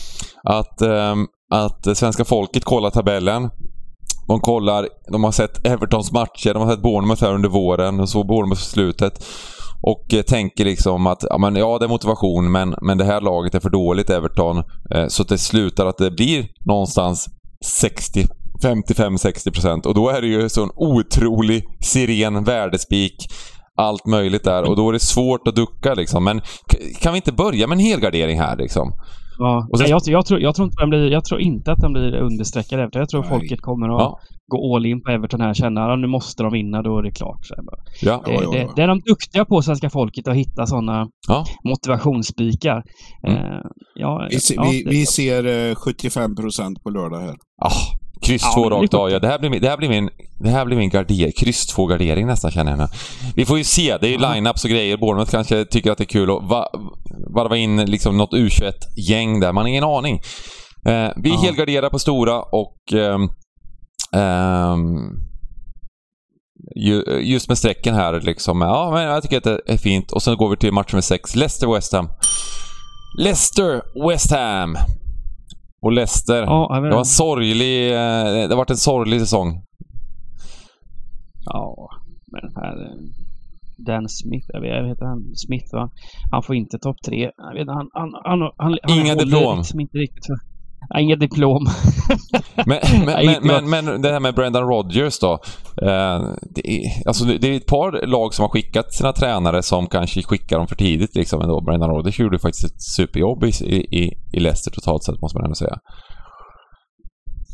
Att, um, att svenska folket kollar tabellen de kollar, de har sett Evertons matcher, de har sett Bournemouth här under våren och så Bournemouth på slutet. Och eh, tänker liksom att ja, men, ja, det är motivation men, men det här laget är för dåligt, Everton. Eh, så att det slutar att det blir någonstans 60 55-60% och då är det ju sån otrolig siren värdespik. Allt möjligt där och då är det svårt att ducka liksom. Men kan vi inte börja med en helgardering här liksom? Ja. Sen, jag, jag, tror, jag, tror inte blir, jag tror inte att den blir understreckad Everton. Jag tror nej. folket kommer att ja. gå all in på Everton här. Känna att nu måste de vinna, då är det klart. Ja. Det, ja, det, det, är de duktiga på, svenska folket, att hitta sådana motivationsspikar. Mm. Ja, vi, vi, vi ser 75 eh, procent på lördag här. Ah, Kryss ja, två rakt av. Ja, det här blir min, det här blir min, det här blir min garder, kryss två gardering nästan känner jag nu. Vi får ju se. Det är ju line-ups och grejer. Bournemouth kanske tycker att det är kul att va, varva in liksom något U21-gäng där. Man har ingen aning. Eh, vi ja. helgarderar på stora och eh, eh, just med strecken här liksom. Ja, men jag tycker att det är fint. Och sen går vi till match med sex. Leicester-West Ham. Leicester-West Ham. Och Leicester. Ja, Det var en inte. sorglig... eh, Det har varit en sorglig säsong. Ja, men den här... eh, Dan Smith, jag vet, vet han, Smith va? Han får inte topp tre. Jag vet, han, han, han, han, han Inga håller diplom. Liksom inte riktigt för, ja, inga diplom. [laughs] Men, men, men, men, men det här med Brendan Rodgers då. Eh, det, är, alltså det är ett par lag som har skickat sina tränare som kanske skickar dem för tidigt. Liksom, ändå. Brendan Rodgers gjorde faktiskt ett superjobb i, i, i Leicester totalt sett, måste man ändå säga.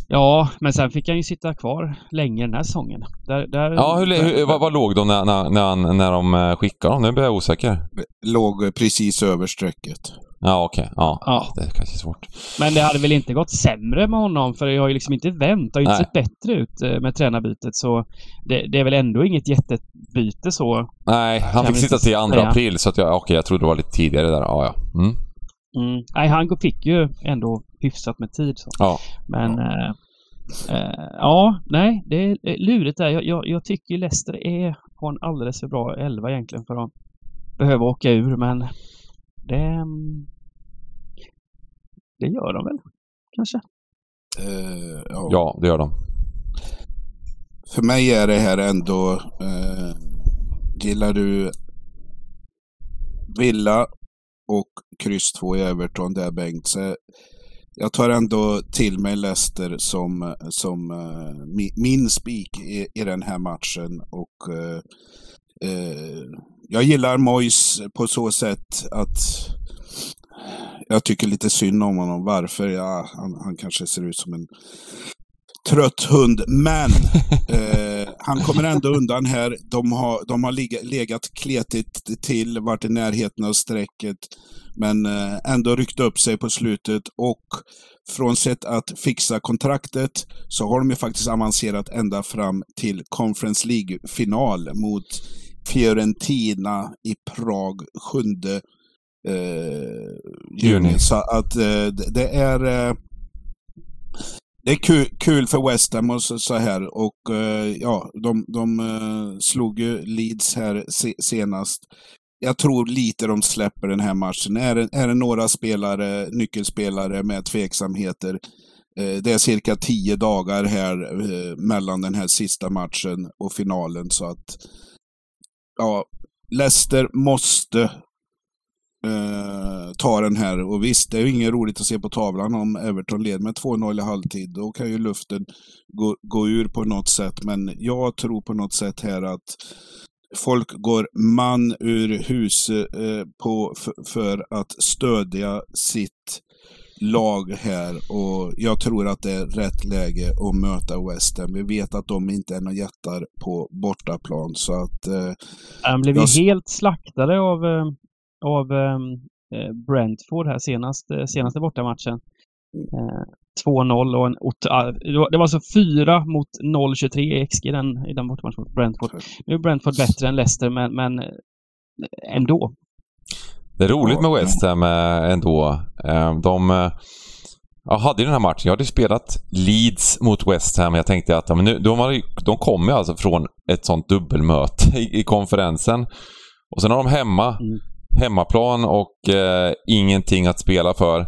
Ja, men sen fick han ju sitta kvar länge den här säsongen. Där, där, Ja, hur, hur, vad, vad låg de när, när, när, han- när de eh, skickade dem? Nu blir jag osäker. Låg precis över strecket. Ja, okej. Ja, Ja. det är kanske svårt. Men det hade väl inte gått sämre med honom för det har ju liksom inte vänt. Det har ju inte sett bättre ut eh, med tränarbytet så det, det är väl ändå inget jättebyte så. Nej, han fick sitta till 2 säga. april så att jag, okej, jag trodde det var lite tidigare där. Ja, ja. Mm. Mm. Nej, han fick ju ändå hyfsat med tid. Så. Ja. Men eh, eh, ja, nej, det är lurigt där. Jag, jag, jag tycker Leicester är, har en alldeles för bra elva egentligen för att behöva åka ur men det, det gör de väl kanske. Eh, ja. ja, det gör de. För mig är det här ändå... Eh, gillar du Villa och kryss 2 i Everton där Bengt. Så jag tar ändå till mig Leicester som, som mi, min spik i, i den här matchen. Och eh, Jag gillar Mois på så sätt att jag tycker lite synd om honom. Varför? Ja, han, han kanske ser ut som en trött hund. Men [laughs] eh, han kommer ändå undan här. De har, de har legat kletigt till, varit i närheten av strecket. Men eh, ändå ryckt upp sig på slutet. Och från sätt att fixa kontraktet så har de ju faktiskt avancerat ända fram till Conference League-final mot Fiorentina i Prag 7 eh, juni. Så att eh, det- är eh, det är kul, kul för West Ham och så, så här. Och eh, ja, de, de eh, slog ju Leeds här se, senast. Jag tror lite de släpper den här matchen. Är det, är det några spelare, nyckelspelare med tveksamheter, eh, det är cirka tio dagar här eh, mellan den här sista matchen och finalen. Så att ja, Leicester måste eh, ta den här. Och visst, det är ju inget roligt att se på tavlan om Everton leder med 2-0 i halvtid. Då kan ju luften gå, gå ur på något sätt. Men jag tror på något sätt här att folk går man ur hus eh, på, för, för att stödja sitt lag här och jag tror att det är rätt läge att möta West Ham. Vi vet att de inte är några jättar på bortaplan så att eh, Han blev ju Jag s- helt slaktade av, eh, av eh, Brentford här senast, eh, senaste bortamatchen. Eh, 2-0 och en ah, det var- alltså 4 mot 0-23 i XG i den, i den bortamatchen mot Brentford. Nu är Brentford bättre än Leicester men, men eh, ändå. Det är roligt med West Ham eh, ändå. Eh, De eh, jag hade ju den här matchen. Jag hade spelat Leeds mot West Ham. Jag tänkte att men nu, de, har, de kommer alltså från ett sånt dubbelmöte i, i konferensen. Och sen har de hemma, Mm. hemmaplan och eh, ingenting att spela för.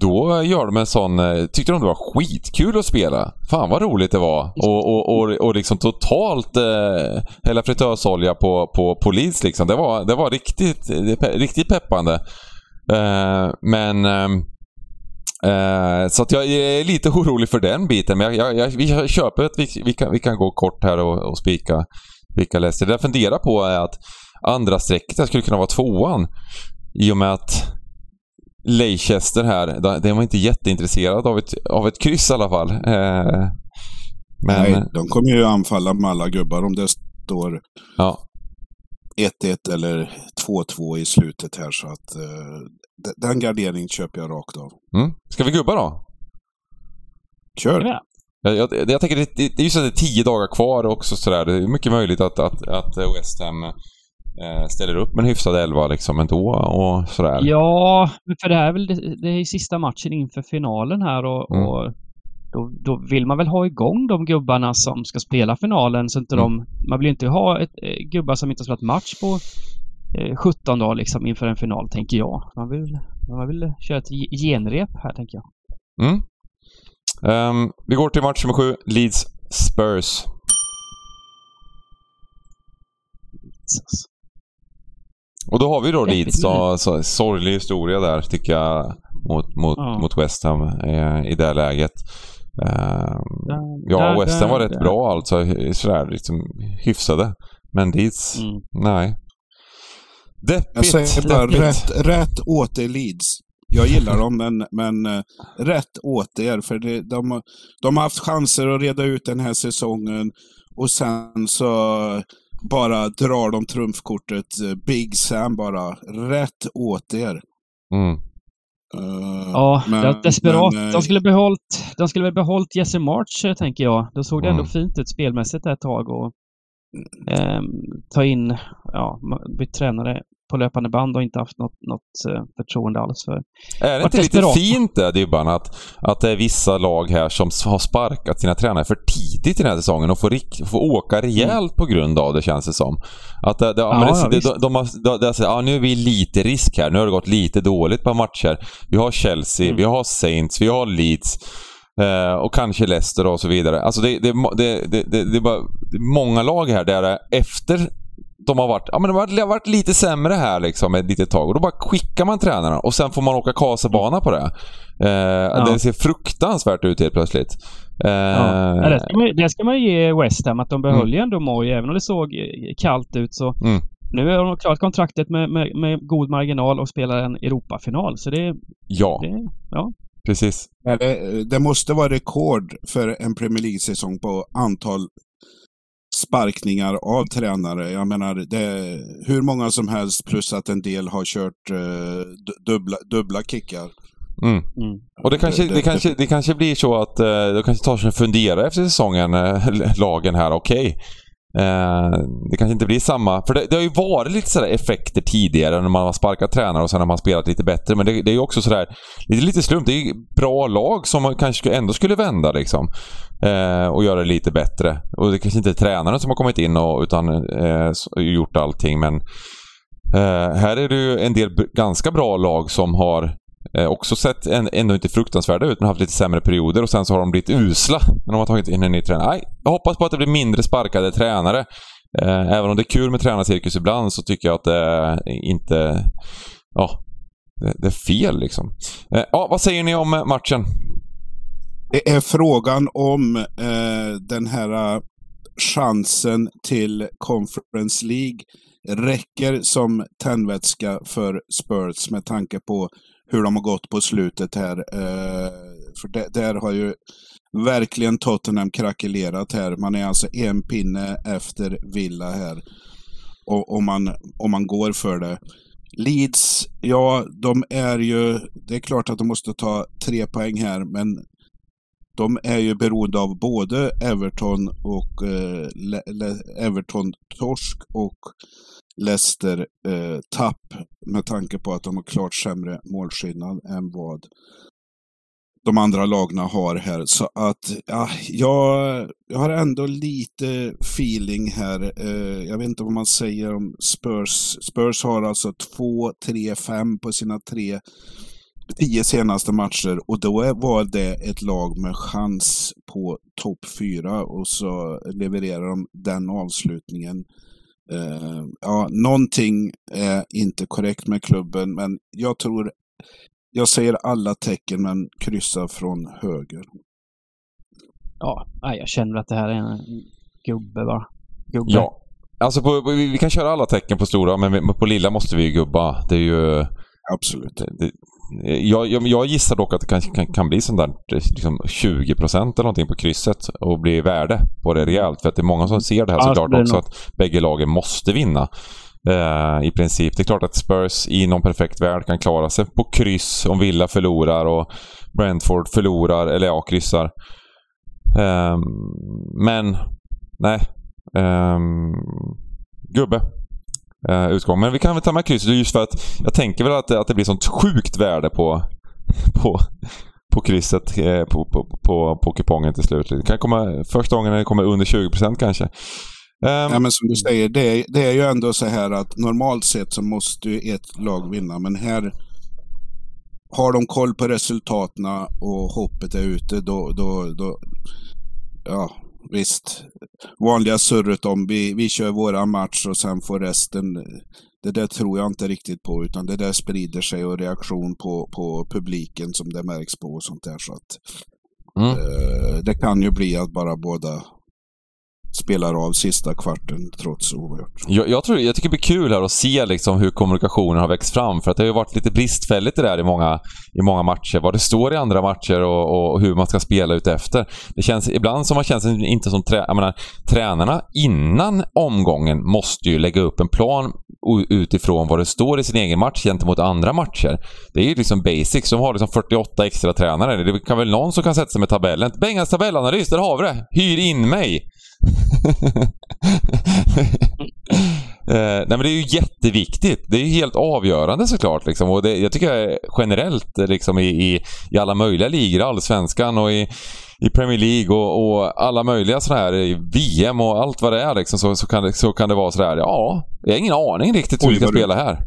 Då gör de en sån... eh, Tyckte de det var skitkul att spela. Fan vad roligt det var. Och, och, och, och liksom totalt eh, hälla fritösolja på, på, Leeds liksom. Det var, det var riktigt, är riktigt peppande. Eh, men... ehm, Eh, så att jag är lite orolig för den biten. Men jag, jag, vi köper att vi, vi, kan, vi kan gå kort här och, och spika, spika Leicester. Det jag funderar på är att andra strecket skulle kunna vara tvåan. I och med att Leicester här, de- den var inte jätteintresserad av ett, av ett kryss i alla fall. Eh, men nej, de kommer ju anfalla med alla gubbar om det står ja, 1-1 eller 2-2 i slutet här så att eh, den garderingen köper jag rakt av. mm. Ska vi gubba då? Kör! Ja. Jag, jag, jag tänker det, det, det är ju så att det är tio dagar kvar också sådär. Det är mycket möjligt att, att, att West Ham eh, ställer upp med en hyfsad elva liksom ändå och sådär. Ja, för det här är väl det, det är sista matchen inför finalen här och, Mm. och då, då vill man väl ha igång de gubbarna som ska spela finalen så inte Mm. de... Man vill ju inte ha ett, eh, gubbar som inte har spelat match på eh, 17 dagar liksom inför en final, tänker jag. Man vill, man vill köra ett ge- genrep här, tänker jag. Mm. Um, vi går till match nummer sju, Leeds Spurs. Och då har vi då Leeds då, så, sorglig historia där tycker jag mot, mot, ja. mot West Ham eh, i det läget. Eh, ja, West Ham var rätt bra alltså, sådär liksom hyfsade. Men Leeds, mm. nej. Deppigt. Jag säger bara rätt, rätt åt er Leeds. Jag gillar dem, men, men uh, rätt åt er. För det, de, de har haft chanser att reda ut den här säsongen och sen så bara drar de trumfkortet. Eh, Big Sam bara. Rätt åt er. Mm. Uh, ja, men, desperat. Men, de skulle behållit, de skulle väl behållit Jesse March, tänker jag. Då såg det mm. ändå fint ut spelmässigt ett tag och eh, ta in, ja, bytt tränare på löpande band och inte haft något, något eh, förtroende alls för. Är det inte lite fint det Dybban att, att det är vissa lag här som har sparkat sina tränare för tidigt i den här säsongen och får, får åka rejält mm. på grund av det känns det som. Att det, det, ja, det, ja, de, de, har, de, de, ja, nu är vi lite risk här, nu har det gått lite dåligt på matcher. Vi har Chelsea, mm. vi har Saints, vi har Leeds. Eh, och kanske Leicester och så vidare. Alltså det, det, det, det, det, det är bara många lag här där efter de har varit, ja, men de har varit lite sämre här liksom ett litet tag och då bara skickar man tränarna och sen får man åka kasebana på det. Eh, ja. Det ser fruktansvärt ut helt plötsligt. Eh, ja. det, ska man, det ska man ge West Ham, att de behöll mm. ju ändå Moy, även om det såg kallt ut så mm. Nu har de klarat kontraktet med, med, med, god marginal och spelar en Europafinal. Så det... Ja. Det, ja. Precis. Det, det måste vara rekord för en Premier League-säsong på antal sparkningar av tränare. Jag menar, det är hur många som helst plus att en del har kört uh, dubbla, dubbla kickar. Mm. Mm. Och det kanske, det, det, kanske, det kanske blir så att uh, de kanske tar sig en fundera efter säsongen, uh, [laughs] lagen här. Okej, okay. Eh, det kanske inte blir samma, för det, det har ju varit lite sådär effekter tidigare när man har sparkat tränare och sen har man spelat lite bättre. Men det, det är ju också sådär, lite, lite slump. Det är ju bra lag som man kanske ändå skulle vända liksom. Eh, och göra det lite bättre. Och det kanske inte är tränaren som har kommit in och utan eh, gjort allting men eh, här är det ju en del ganska bra lag som har Eh, också sett en, ändå inte fruktansvärda ut men haft lite sämre perioder och sen så har de blivit usla när de har tagit in en ny tränare. Nej, jag hoppas på att det blir mindre sparkade tränare. Eh, även om det är kul med tränarcirkus ibland så tycker jag att det inte... Ja, det, det är fel liksom. Eh, ja, vad säger ni om eh, matchen? Det är frågan om eh, den här eh, chansen till Conference League räcker som tändvätska för Spurs med tanke på hur de har gått på slutet här. Eh, för det, där har ju verkligen Tottenham krackelerat här. Man är alltså en pinne efter Villa här. Och, om, man, om man går för det. Leeds, ja, de är ju... Det är klart att de måste ta tre poäng här, men de är ju beroende av både Everton och eh, Everton-torsk och Leicester-tapp eh, med tanke på att de har klart sämre målskillnad än vad de andra lagna har här. Så att ja, jag, jag har ändå lite feeling här. Eh, jag vet inte vad man säger om Spurs. Spurs har alltså 2, 3, 5 på sina tre tio senaste matcher och då var det ett lag med chans på topp fyra och så levererar de den avslutningen Uh, ja, någonting är inte korrekt med klubben, men jag tror... Jag ser alla tecken, men kryssar från höger. Ja, jag känner att det här är en gubbe bara. Gubbe. Ja. Alltså på, vi kan köra alla tecken på stora, men på lilla måste vi gubba. Det är ju... Absolut. Det, det, jag, jag, jag, gissar dock att det kan, kan, kan bli sånt där liksom 20% eller någonting på krysset och bli värde på det rejält. För att det är många som ser det här såklart också att bägge lagen måste vinna. Eh, I princip. Det är klart att Spurs i någon perfekt värld kan klara sig på kryss om Villa förlorar och Brentford förlorar, eller ja, kryssar. Eh, men, nej. Eh, gubbe eh, utgång. Men vi kan väl ta med krysset just för att jag tänker väl att, att det blir sånt sjukt värde på, [laughs] på, på krysset eh, på, på, på, på kupongen till slut. Det kan komma första gången när det kommer under 20% kanske. Um, ja, men som du säger, det är, det är ju ändå så här att normalt sett så måste ju ett lag vinna, men här har de koll på resultaten och hoppet är ute, då, då, då ja, visst. Vanliga surret om vi, vi kör våra match och sen får resten det där tror jag inte riktigt på, utan det där sprider sig och reaktion på, på publiken som det märks på och sånt där. Så att, mm. eh, det kan ju bli att bara båda spelar av sista kvarten trots oerhört. Jag, jag, tror, jag tycker det blir kul här att se liksom hur kommunikationen har växt fram. För att det har ju varit lite bristfälligt det där i många, i många matcher. Vad det står i andra matcher och, och hur man ska spela utefter. Det känns ibland som man känns inte som... Trä, jag menar, tränarna innan omgången måste ju lägga upp en plan utifrån vad det står i sin egen match gentemot andra matcher. Det är ju liksom basics. De har liksom 48 extra tränare. Det kan väl någon som kan sätta sig med tabellen. Bengas tabellanalys, där har vi det! Hyr in mig! Eh, nej men det är ju jätteviktigt. Det är ju helt avgörande såklart. Liksom. Och det, jag tycker generellt liksom, i, i, i alla möjliga ligor, allsvenskan och i, i Premier League och, och, alla möjliga sådana här i VM och allt vad det är liksom, så, så, kan det, så kan det vara sådär. Ja, jag har ingen aning riktigt hur vi ska spela här.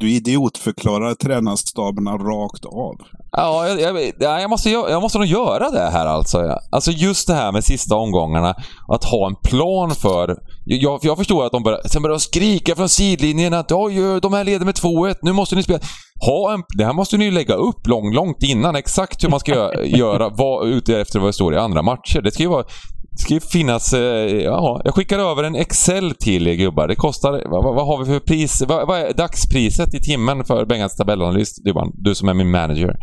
Du idiotförklarar tränarstaberna rakt av. Ja, jag, jag, jag, måste, jag måste nog göra det här alltså. Alltså just det här med sista omgångarna. Att ha en plan för... Jag, jag förstår att de börjar, sen börjar skrika från sidlinjen att oj, de här leder med 2-1, nu måste ni spela. Ha en, det här måste ni lägga upp långt, långt innan. Exakt hur man ska [laughs] göra, vad, ute efter vad det står i andra matcher. Det ska ju vara ska ju finnas... Eh, ja, jag skickar över en Excel till er gubbar. Det kostar... Vad, vad har vi för pris? Vad, vad, är dagspriset i timmen för Bengans tabellanalys? Du som är min manager.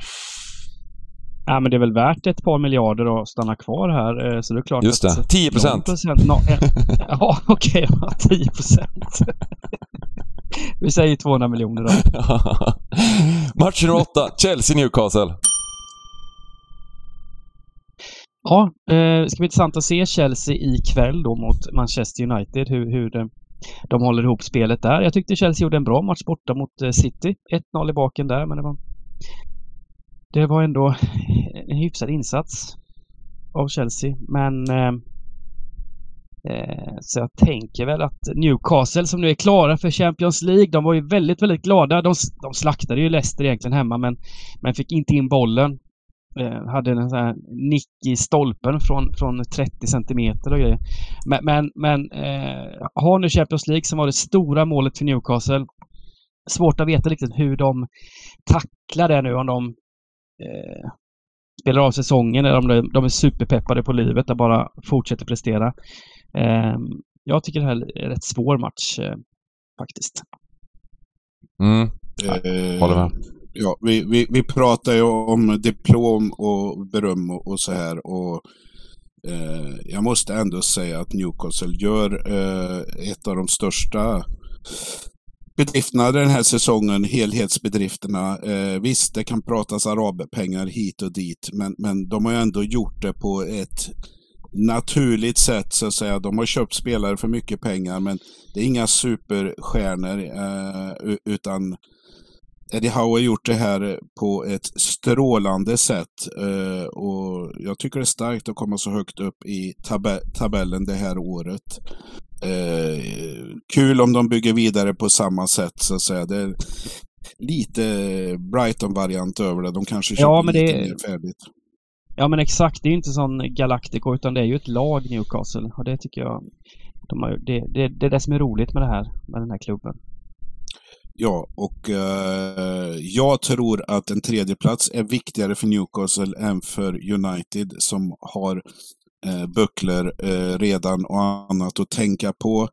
Ja, men det är väl värt ett par miljarder att stanna kvar här. Eh, så det är klart Just det. 10 procent. No, [laughs] ja, okej. Okay, 10 procent. [laughs] Vi säger 200 miljoner då. [laughs] Match nummer 8. Chelsea-Newcastle. Ja, det ska bli intressant att se Chelsea ikväll då mot Manchester United. Hur, hur de, håller ihop spelet där. Jag tyckte Chelsea gjorde en bra match borta mot eh, City. 1-0 i baken där, men det var, det var ändå en hyfsad insats av Chelsea. Men eh, så jag tänker väl att Newcastle som nu är klara för Champions League, de var ju väldigt, väldigt glada. De, de slaktade ju Leicester egentligen hemma men, men fick inte in bollen eh, hade en sån här nick i stolpen från, från 30 centimeter och grejer. Men, men, men eh, har nu Champions League som var det stora målet för Newcastle. Svårt att veta riktigt hur de tacklar det nu om de eh, spelar av säsongen eller om de, de är superpeppade på livet och bara fortsätter prestera. Eh, jag tycker det här är en rätt svår match eh, faktiskt. Mm. Eh, Håller med ja, vi, vi, vi pratar ju om diplom och beröm och, och så här. Och, eh, jag måste ändå säga att Newcastle gör eh, ett av de största bedrifterna den här säsongen, helhetsbedrifterna. Eh, visst, det kan pratas arabpengar hit och dit, men, men de har ju ändå gjort det på ett naturligt sätt så att säga. De har köpt spelare för mycket pengar, men det är inga superstjärnor, eh, utan Eddie Howe har gjort det här på ett strålande sätt eh, och jag tycker det är starkt att komma så högt upp i tab tabellen det här året. Eh, kul om de bygger vidare på samma sätt så att säga. Det är lite Brighton-variant över det. De kanske kör ja, lite det... mer färdigt. Ja men exakt, det är inte sån Galactico utan det är ju ett lag Newcastle och det tycker jag de har, det, det, det är det som är roligt med det här, med den här klubben. Ja, och eh, jag tror att en tredje plats är viktigare för Newcastle än för United som har eh, bucklor eh, redan och annat att tänka på.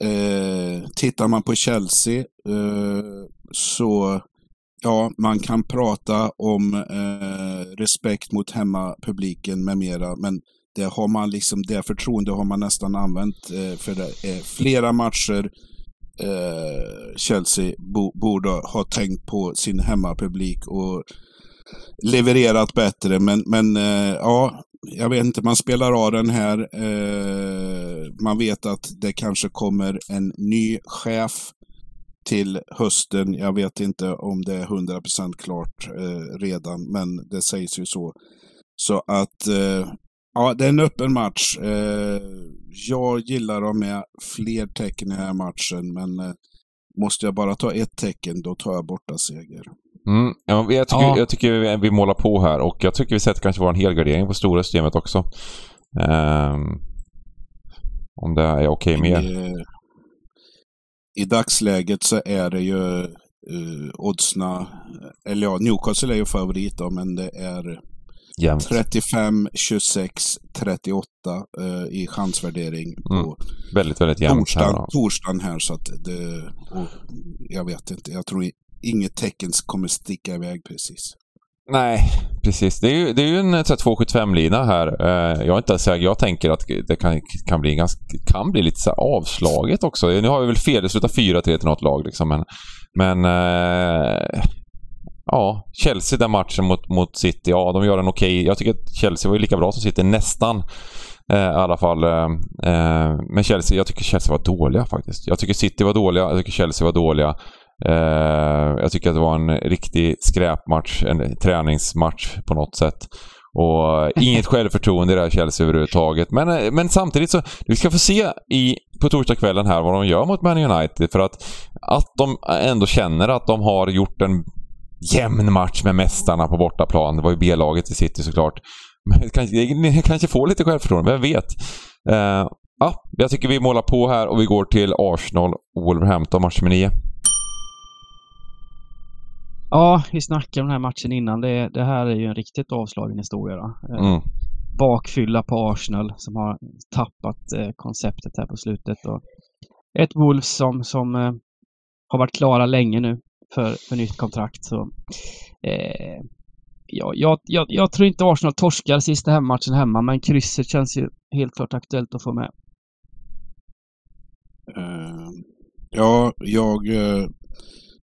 Eh, tittar man på Chelsea eh, så ja, man kan prata om eh, respekt mot hemmapubliken med mera, men det har man liksom, det förtroende har man nästan använt eh, för det är flera matcher eh, Chelsea bo, borde ha tänkt på sin hemmapublik och levererat bättre. Men, men eh, ja, jag vet inte, man spelar av den här. Eh, man vet att det kanske kommer en ny chef till hösten. Jag vet inte om det är 100% klart eh, redan, men det sägs ju så. Så att eh, Ja, det är en öppen match. Eh, jag gillar att med fler tecken i den här matchen, men eh, måste jag bara ta ett tecken, då tar jag borta seger. Mm, ja, jag, tycker, Ja. jag tycker vi, målar på här och jag tycker vi sätter kanske vår helgardering på stora systemet också. Ehm, om det är okej med er. I, I dagsläget så är det ju uh, oddsna, eller ja, Newcastle är ju favorit då, men det är Jämnt. 35, 26, 38 eh, i chansvärdering på Mm, Väldigt, väldigt jämnt här. torsdagen, då. torsdagen här. Så att det, och jag vet inte, jag tror inget tecken kommer sticka iväg precis. Nej, precis. Det är ju, det är ju en så här 275-lina här. Eh, jag är inte säker. Jag tänker att det kan, kan, bli, ganska, kan bli lite så här avslaget också. Nu har vi väl fel. Det slutar 4-3 till något lag liksom. Men, men eh, ja, Chelsea den matchen mot, mot City. Ja, de gör en okej. Jag tycker att Chelsea var ju lika bra som City nästan. Eh, I alla fall. Eh, eh, men Chelsea, jag tycker Chelsea var dåliga faktiskt. Jag tycker City var dåliga. Jag tycker Chelsea var dåliga. Eh, jag tycker att det var en riktig skräpmatch, en träningsmatch på något sätt. Och [laughs] inget självförtroende i det här Chelsea överhuvudtaget. Men, eh, men samtidigt så, vi ska få se i, på torsdagskvällen här vad de gör mot Man United. För att, att de ändå känner att de har gjort en jämn match med mästarna på bortaplan. Det var ju B-laget i City såklart. Men kanske, kanske får lite självförtroende, vem vet? Eh, ja, jag tycker vi målar på här och vi går till Arsenal Wolverhampton, match nummer 9. Ja, vi snackade om den här matchen innan. Det, det här är ju en riktigt avslagen historia. Eh, Mm. Bakfylla på Arsenal som har tappat eh, konceptet här på slutet. Och ett Wolves som, som eh, har varit klara länge nu för, för nytt kontrakt. Så, eh, ja, jag, jag, jag tror inte Arsenal torskar sista hemmamatchen hemma, men krysset känns ju helt klart aktuellt att få med. Uh, ja, jag, uh,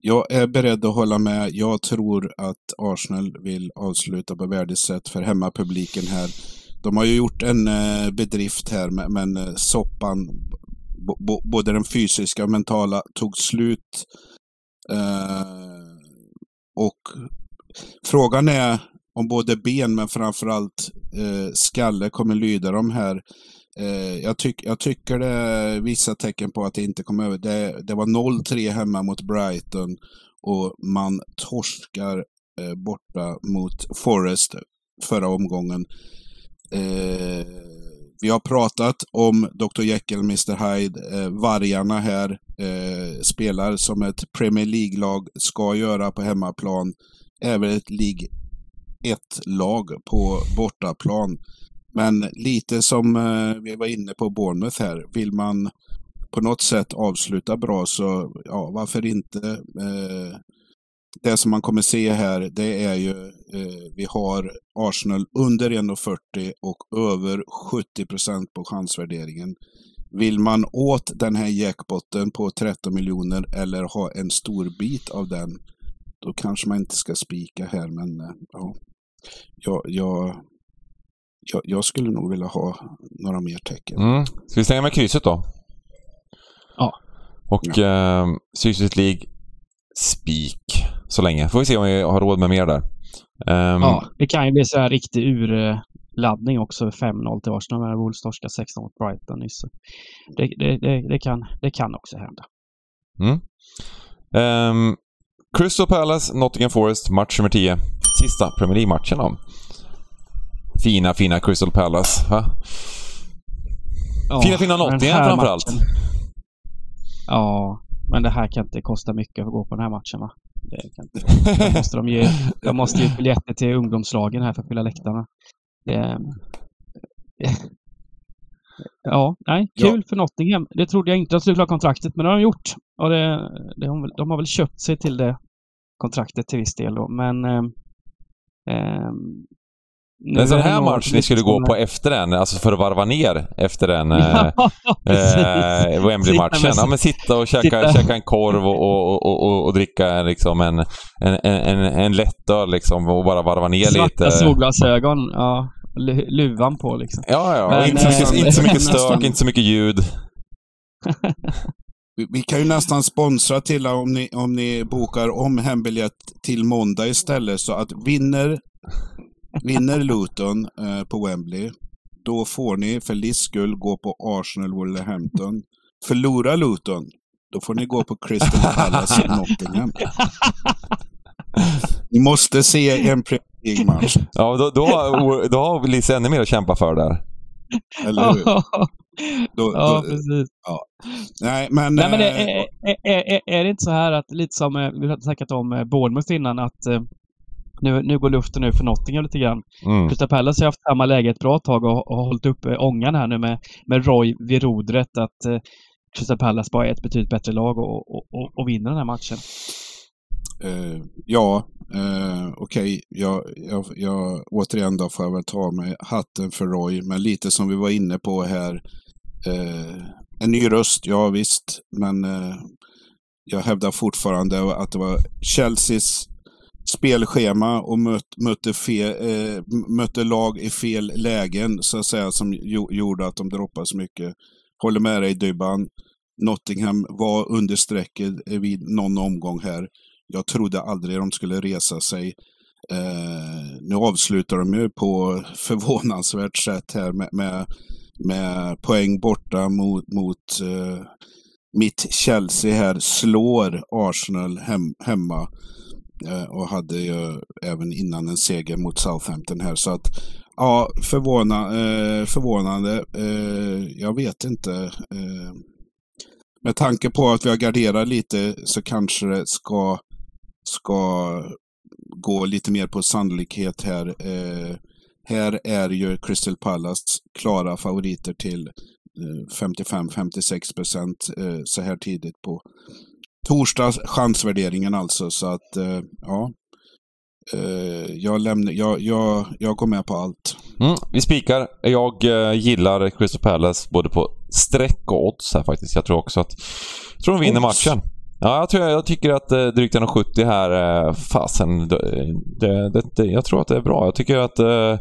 jag är beredd att hålla med. Jag tror att Arsenal vill avsluta på värdigt sätt för hemmapubliken här. De har ju gjort en uh, bedrift här, men, men soppan, både den fysiska och mentala, tog slut. Eh, och frågan är om både ben, men framförallt eh, skalle kommer lyda de här Eh, jag, tyck, jag tycker det är vissa tecken på att det inte kommer över. Det, det var 0-3 hemma mot Brighton och man torskar eh, borta mot Forest förra omgången. Eh, vi har pratat om Dr Jekyll, Mr Hyde. Eh, vargarna här eh, spelar som ett Premier League-lag ska göra på hemmaplan. Även ett League 1-lag på bortaplan. Men lite som eh, vi var inne på Bournemouth här, vill man på något sätt avsluta bra så ja, varför inte? Eh, det som man kommer se här, det är ju eh, vi har Arsenal under 1,40 och över 70 procent på chansvärderingen. Vill man åt den här jackpotten på 13 miljoner eller ha en stor bit av den, då kanske man inte ska spika här, men eh, ja. Jag, jag, jag, jag skulle nog vilja ha några mer tecken. Mm. Ska vi stänga med krysset då? Ja. Och eh, Sydsvenskt League spik så länge. Får vi se om vi har råd med mer där. Ehm, Ja, det kan ju bli så här riktig urladdning också. 5-0 till Arsenal när Wolves torskade 16 mot Brighton nyss. Det, det, det, det, kan, det kan också hända. Mm. Ehm, Crystal Palace, Nottingham Forest, match nummer 10. Sista Premier League-matchen då. Fina, fina Crystal Palace. Va? Ja, Fina, fina Nottingham framförallt. matchen- Ja, men det här kan inte kosta mycket att gå på den här matchen va? Det kan inte. Då måste de ge, de måste ge biljetter till ungdomslagen här för att fylla läktarna. Det, [laughs] ja, nej, Ja. kul för Nottingham. Det trodde jag inte att de skulle klara kontraktet, men det har de gjort. Och det, det de har väl köpt sig till det kontraktet till viss del då, men... ehm, ehm, nu En sån här match ni skulle gå på efter den, alltså för att varva ner efter den eh, [laughs] eh, Wembley-matchen. Ja, men sitta och käka, sitta- käka en korv och, och, och, och, och dricka liksom en, en, en, en lättöl liksom och bara varva ner Svarta lite. solglasögon, ja. Lu- Luvan på liksom. Ja, ja. Men, inte, så mycket, eh, inte så mycket [laughs] stök, inte så mycket ljud. [laughs] Vi, vi kan ju nästan sponsra till om ni, om ni bokar om hembiljett till måndag istället. Så att vinner, vinner Luton eh, på Wembley, då får ni för Liss skull gå på Arsenal Wolverhampton. Förlorar Luton, då får ni gå på Crystal Palace Nottingham. Ni måste se en Premier League-match. Ja, då, då, har, då har Liz ännu mer att kämpa för där. Eller hur? Då, ja, då, precis. nej, men... Nej, men det, är, är, är, är det inte så här att, lite som eh, vi har snackat om eh, Bournemouth innan, att eh, nu, nu går luften ur för Nottingham lite grann. Mm. Crystal Palace har haft samma läge ett bra tag och, och hållit uppe ångan här nu med, med Roy vid rodret. Att eh, Crystal Palace bara är ett betydligt bättre lag och, och, och, och vinner den här matchen. Eh, ja, eh, okej. Jag, jag, jag, återigen då får jag väl ta mig hatten för Roy, men lite som vi var inne på här. Eh, en ny röst, ja visst, men eh, jag hävdar fortfarande att det var Chelseas spelschema och möt, mötte, fe, eh, mötte lag i fel lägen så att säga som jo, gjorde att de droppade så mycket. Håller med dig Dybban. Nottingham var under strecket vid någon omgång här. Jag trodde aldrig de skulle resa sig. Eh, nu avslutar de ju på [laughs] förvånansvärt sätt här med, med, med poäng borta mot, mot eh, mitt Chelsea här. Slår Arsenal hem, hemma. Eh, och hade ju även innan en seger mot Southampton här. Så att ja, förvåna, eh, förvånande. Eh, jag vet inte. Eh, med tanke på att vi har garderat lite så kanske det ska, ska gå lite mer på sannolikhet här. Eh, här är ju Crystal Palace klara favoriter till eh, 55-56 procent eh, så här tidigt på torsdag, chansvärderingen alltså. Så att, eh, ja. Eh, jag, lämnar, jag, jag, jag går med på allt. Mm, vi spikar. Jag eh, gillar Crystal Palace både på streck och odds här faktiskt. Jag tror också att... Jag tror de vinner matchen. Ja, jag, tror, jag tycker att eh, drygt 1,70 här, eh, fasen, det, det, det, jag tror att det är bra. Jag tycker att eh,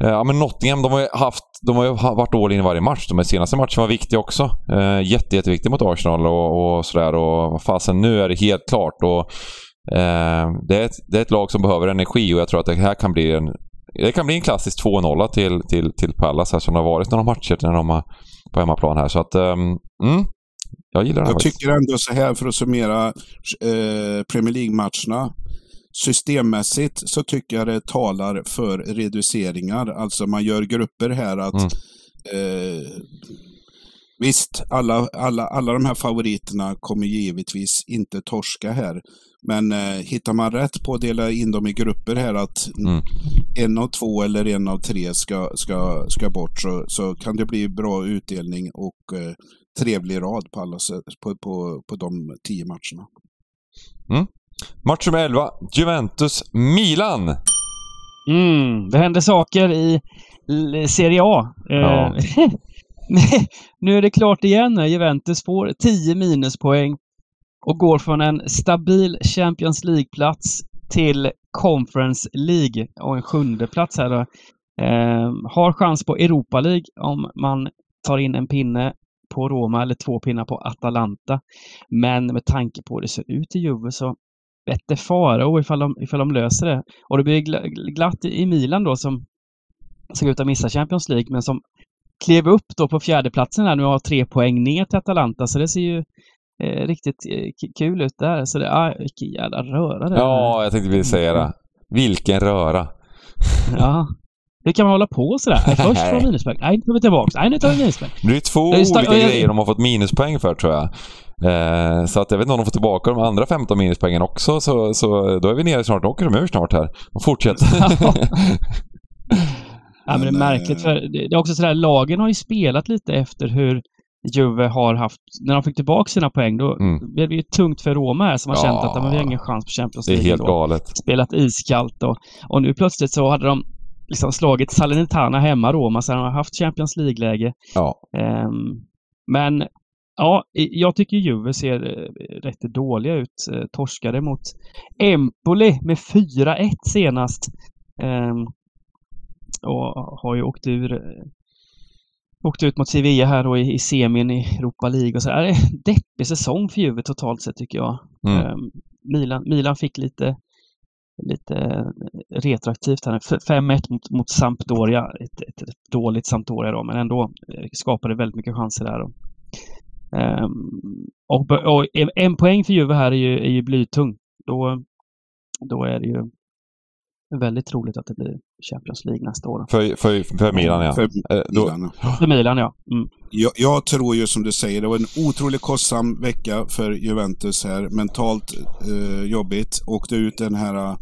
Ja men Nottingham, de har ju haft, de har varit all in i varje match. De senaste matcherna var viktiga också. Eh, jätte, jätteviktiga mot Arsenal och, och sådär. Och fasen, nu är det helt klart. Och, eh, det, är ett, det är ett lag som behöver energi och jag tror att det här kan bli en det kan bli en klassisk 2-0 till, till, till Pallas här som det har varit några matcher när de har på hemmaplan här. Så att, ehm, mm, jag gillar här Jag tycker ändå så här för att summera eh, Premier League-matcherna. Systemmässigt så tycker jag det talar för reduceringar. Alltså man gör grupper här att Mm. eh, Visst, alla, alla, alla de här favoriterna kommer givetvis inte torska här. Men eh, hittar man rätt på att dela in dem i grupper här att Mm. en av två eller en av tre ska, ska, ska bort så, så kan det bli bra utdelning och eh, trevlig rad på, alla, på, på, på de tio matcherna. Match nummer 11. Juventus-Milan. Mm, det händer saker i Serie A. Eh, Ja. [laughs] nu är det klart igen. Juventus får 10 minuspoäng och går från en stabil Champions League-plats till Conference League och en sjunde plats här då. Eh, har chans på Europa League om man tar in en pinne på Roma eller två pinnar på Atalanta. Men med tanke på hur det ser ut i Juve så vette farao ifall de, ifall de löser det. Och det blir gla- glatt i Milan då som såg ut att missa Champions League men som klev upp då på fjärdeplatsen här nu har tre poäng ner till Atalanta så det ser ju eh, riktigt eh, kul ut där. Så det, ah, vilken jävla röra det. Ja, jag tänkte precis säga det. Vilken röra. Ja. Hur kan man hålla på sådär? [laughs] Först får de minuspoäng. Nej, nu tar vi tillbaks. Nej, nu tar vi minuspoäng. Det är två olika grejer de har fått minuspoäng för tror jag. Eh, så att jag vet inte om de får tillbaka de andra 15 minuspoängen också. Så, så då är vi nere snart. Då åker de ur snart här. Och fortsätter. Ja, [laughs] men det är Men, märkligt eh, för det är också sådär, lagen har ju spelat lite efter hur Juve har haft, när de fick tillbaka sina poäng då Mm. blev det ju tungt för Roma här som har Ja. känt att de har ingen chans på Champions det är League helt ändå. galet. Spelat iskallt och, och nu plötsligt så hade de liksom slagit Salernitana hemma Roma så de har haft Champions League-läge. Ja. Ehm, men ja, jag tycker Juve ser eh, rätt dåliga ut. Eh, torskade mot Empoli med 4-1 senast. Ehm, och har ju åkt ur eh, åkt ut mot Sevilla här då i, i semin i Europa League och så. Det är en deppig säsong för Juve totalt sett tycker jag. Mm. Ehm, Milan, Milan fick lite lite retroaktivt här. F- 5-1 mot, mot Sampdoria. Ett, ett, ett dåligt Sampdoria då, men ändå skapade väldigt mycket chanser där. Då. Ehm, och, och en, poäng för Juve här är ju, är ju blytung. Då då är det ju väldigt troligt att det blir Champions League nästa år. För, för, för Milan ja. För Eh, då, Milan. För Milan ja. Mm. Jag, jag tror ju som du säger, det var en otroligt kostsam vecka för Juventus här. Mentalt eh, jobbigt. Åkte ut den här eh,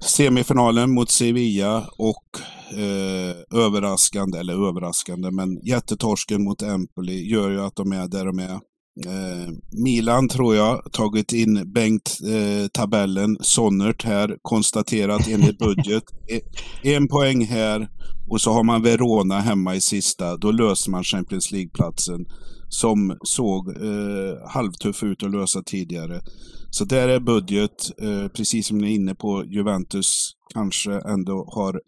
semifinalen mot Sevilla och eh, överraskande, eller överraskande, men jättetorsken mot Empoli gör ju att de är där de är. Eh, Milan tror jag tagit in Bengt eh, tabellen, Sonnert här, konstaterat enligt [laughs] budget. E- en poäng här och så har man Verona hemma i sista. Då löser man Champions League-platsen som såg eh, halvtuff ut att lösa tidigare. Så där är budget, eh, precis som ni är inne på, Juventus kanske ändå har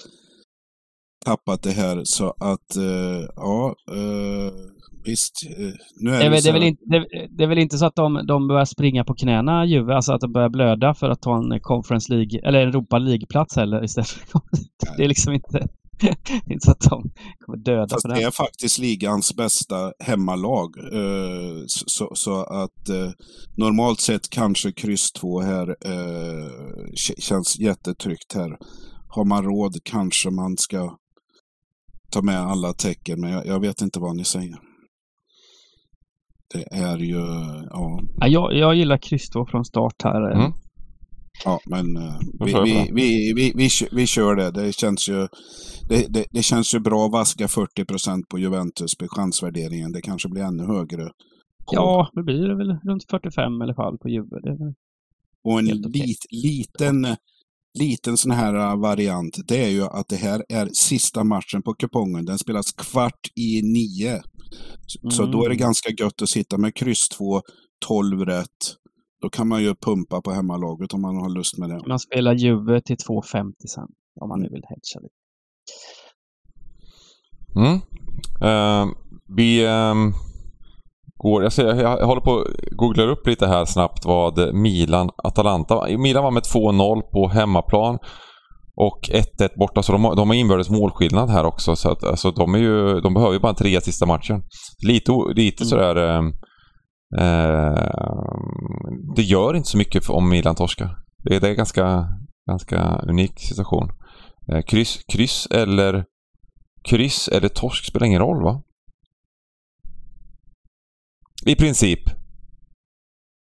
tappat det här. Så att, eh, ja, eh, visst. Eh, nu är Det är, det, väl, så här- inte, det, det är väl inte så att de, de börjar springa på knäna, Juve, alltså att de börjar blöda för att ta en Conference League, eller Europa League-plats heller istället för Det är liksom inte, [laughs] inte så att de kommer döda Fast på det det. är faktiskt ligans bästa hemmalag. Eh, så, så, att eh, normalt sett kanske kryss 2 här eh, känns jättetryggt här. Har man råd kanske man ska ta med alla tecken, men jag, jag vet inte vad ni säger. Det är ju, ja, Ja, jag, jag gillar två från start här. Mm. ja men eh, vi, vi, vi, vi, vi, vi kör det. Det känns ju, det, det, det känns ju bra att vaska 40 procent på Juventus på chansvärderingen. Det kanske blir ännu högre. på- Ja, det blir det väl runt 45 i alla fall på Juve. Det är väl... Och en okej. lit, liten, liten sån här äh, variant, det är ju att det här är sista matchen på kupongen. Den spelas kvart i nio. Så- Så då är det Mm. ganska gött att sitta med kryss 2, 12 rätt. Då kan man ju pumpa på hemmalaget om man har lust med det. Man spelar Juve till 2,50 sen. Om man nu vill hedga lite. Mm. Eh, vi ehm, går... Jag, ser, jag håller på att googla upp lite här snabbt vad Milan-Atalanta... Milan var med 2-0 på hemmaplan. Och 1-1 borta, så de har, de har inbördes målskillnad här också. Så att, alltså, de, är ju, de behöver ju bara en trea sista matchen. Lite, lite Mm. sådär... Eh, det gör inte så mycket om Milan torskar. Det, det är en ganska, ganska unik situation. Eh, kryss, kryss eller kryss eller torsk spelar ingen roll va? I princip.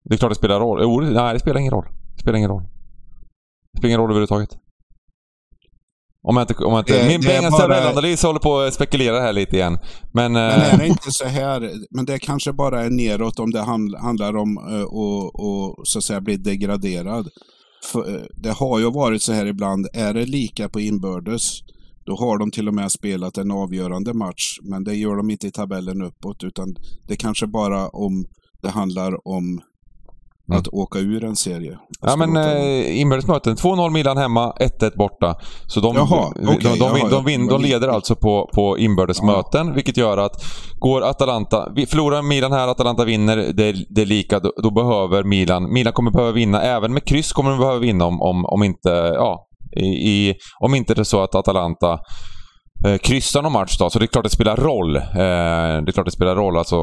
Det är klart det spelar roll. Jo, nej det spelar ingen roll. Det spelar ingen roll. Det spelar ingen roll överhuvudtaget. Om jag inte... Om jag inte Det- min Bengan bara- håller på att spekulera här lite igen. Men... Men eh, är det inte så här, men det kanske bara är neråt om det handl- handlar om eh, att och, så att säga bli degraderad. För, eh, det har ju varit så här ibland, är det lika på inbördes, då har de till och med spelat en avgörande match, men det gör de inte i tabellen uppåt, utan det kanske bara om det handlar om Mm. att åka ur en serie. Ja men eh, inbördesmöten. 2-0 Milan hemma, 1-1 borta. Så de, Jaha, de, okej, de, de, jaha, ja. de, vin- de leder alltså på, på inbördesmöten, vilket gör att går Atalanta, vi förlorar Milan här, Atalanta vinner, det, det är lika, då, då behöver Milan, Milan kommer behöva vinna, även med kryss kommer de behöva vinna om, om, om inte, ja, i, i, om inte det är så att Atalanta eh, kryssar någon match då, så det är klart det spelar roll. Eh, det är klart det spelar roll. Alltså,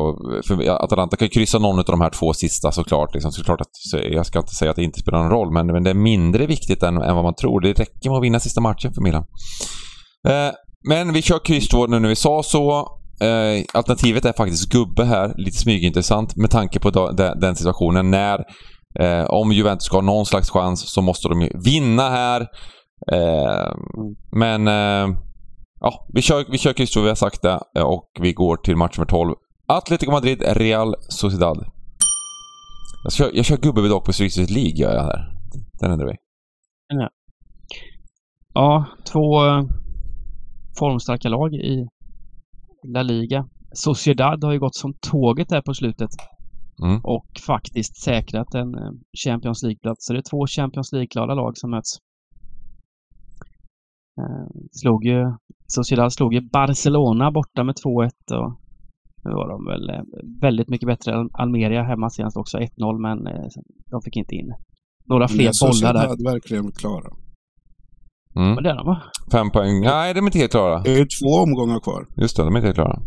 för Atalanta kan ju kryssa någon av de här två sista såklart. Liksom. Så det är klart att, så jag ska inte säga att det inte spelar någon roll, men, men det är mindre viktigt än, än vad man tror. Det räcker med att vinna sista matchen för Milan. Eh, men vi kör kryss 2 nu när vi sa så. Eh, alternativet är faktiskt gubbe här. Lite smygintressant med tanke på da, den, den situationen. När eh, om Juventus ska ha någon slags chans så måste de ju vinna här. Eh, men eh, ja, vi kör, vi kör kryss vi har sagt det. eh, Och vi går till match nummer 12. Atletico Madrid, Real Sociedad. Jag kör, jag kör gubbe vid dock på Street League gör jag här. Den ändrar vi. Ja, två eh, formstarka lag i La Liga. Sociedad har ju gått som tåget där på slutet. Mm. Och faktiskt säkrat en Champions League-plats. Så det är två Champions League-klara lag som möts. Eh, slog ju, Sociedad slog ju Barcelona borta med 2-1 och nu var de väl eh, väldigt mycket bättre än Almeria hemma senast också. 1-0 men eh, de fick inte in några Men fler det är bollar där. Sociedad verkligen klara. Mm. Men det är de va? Fem poäng. Nej, de är inte helt klara. Det är ju två omgångar kvar. Just det, de är inte helt klara.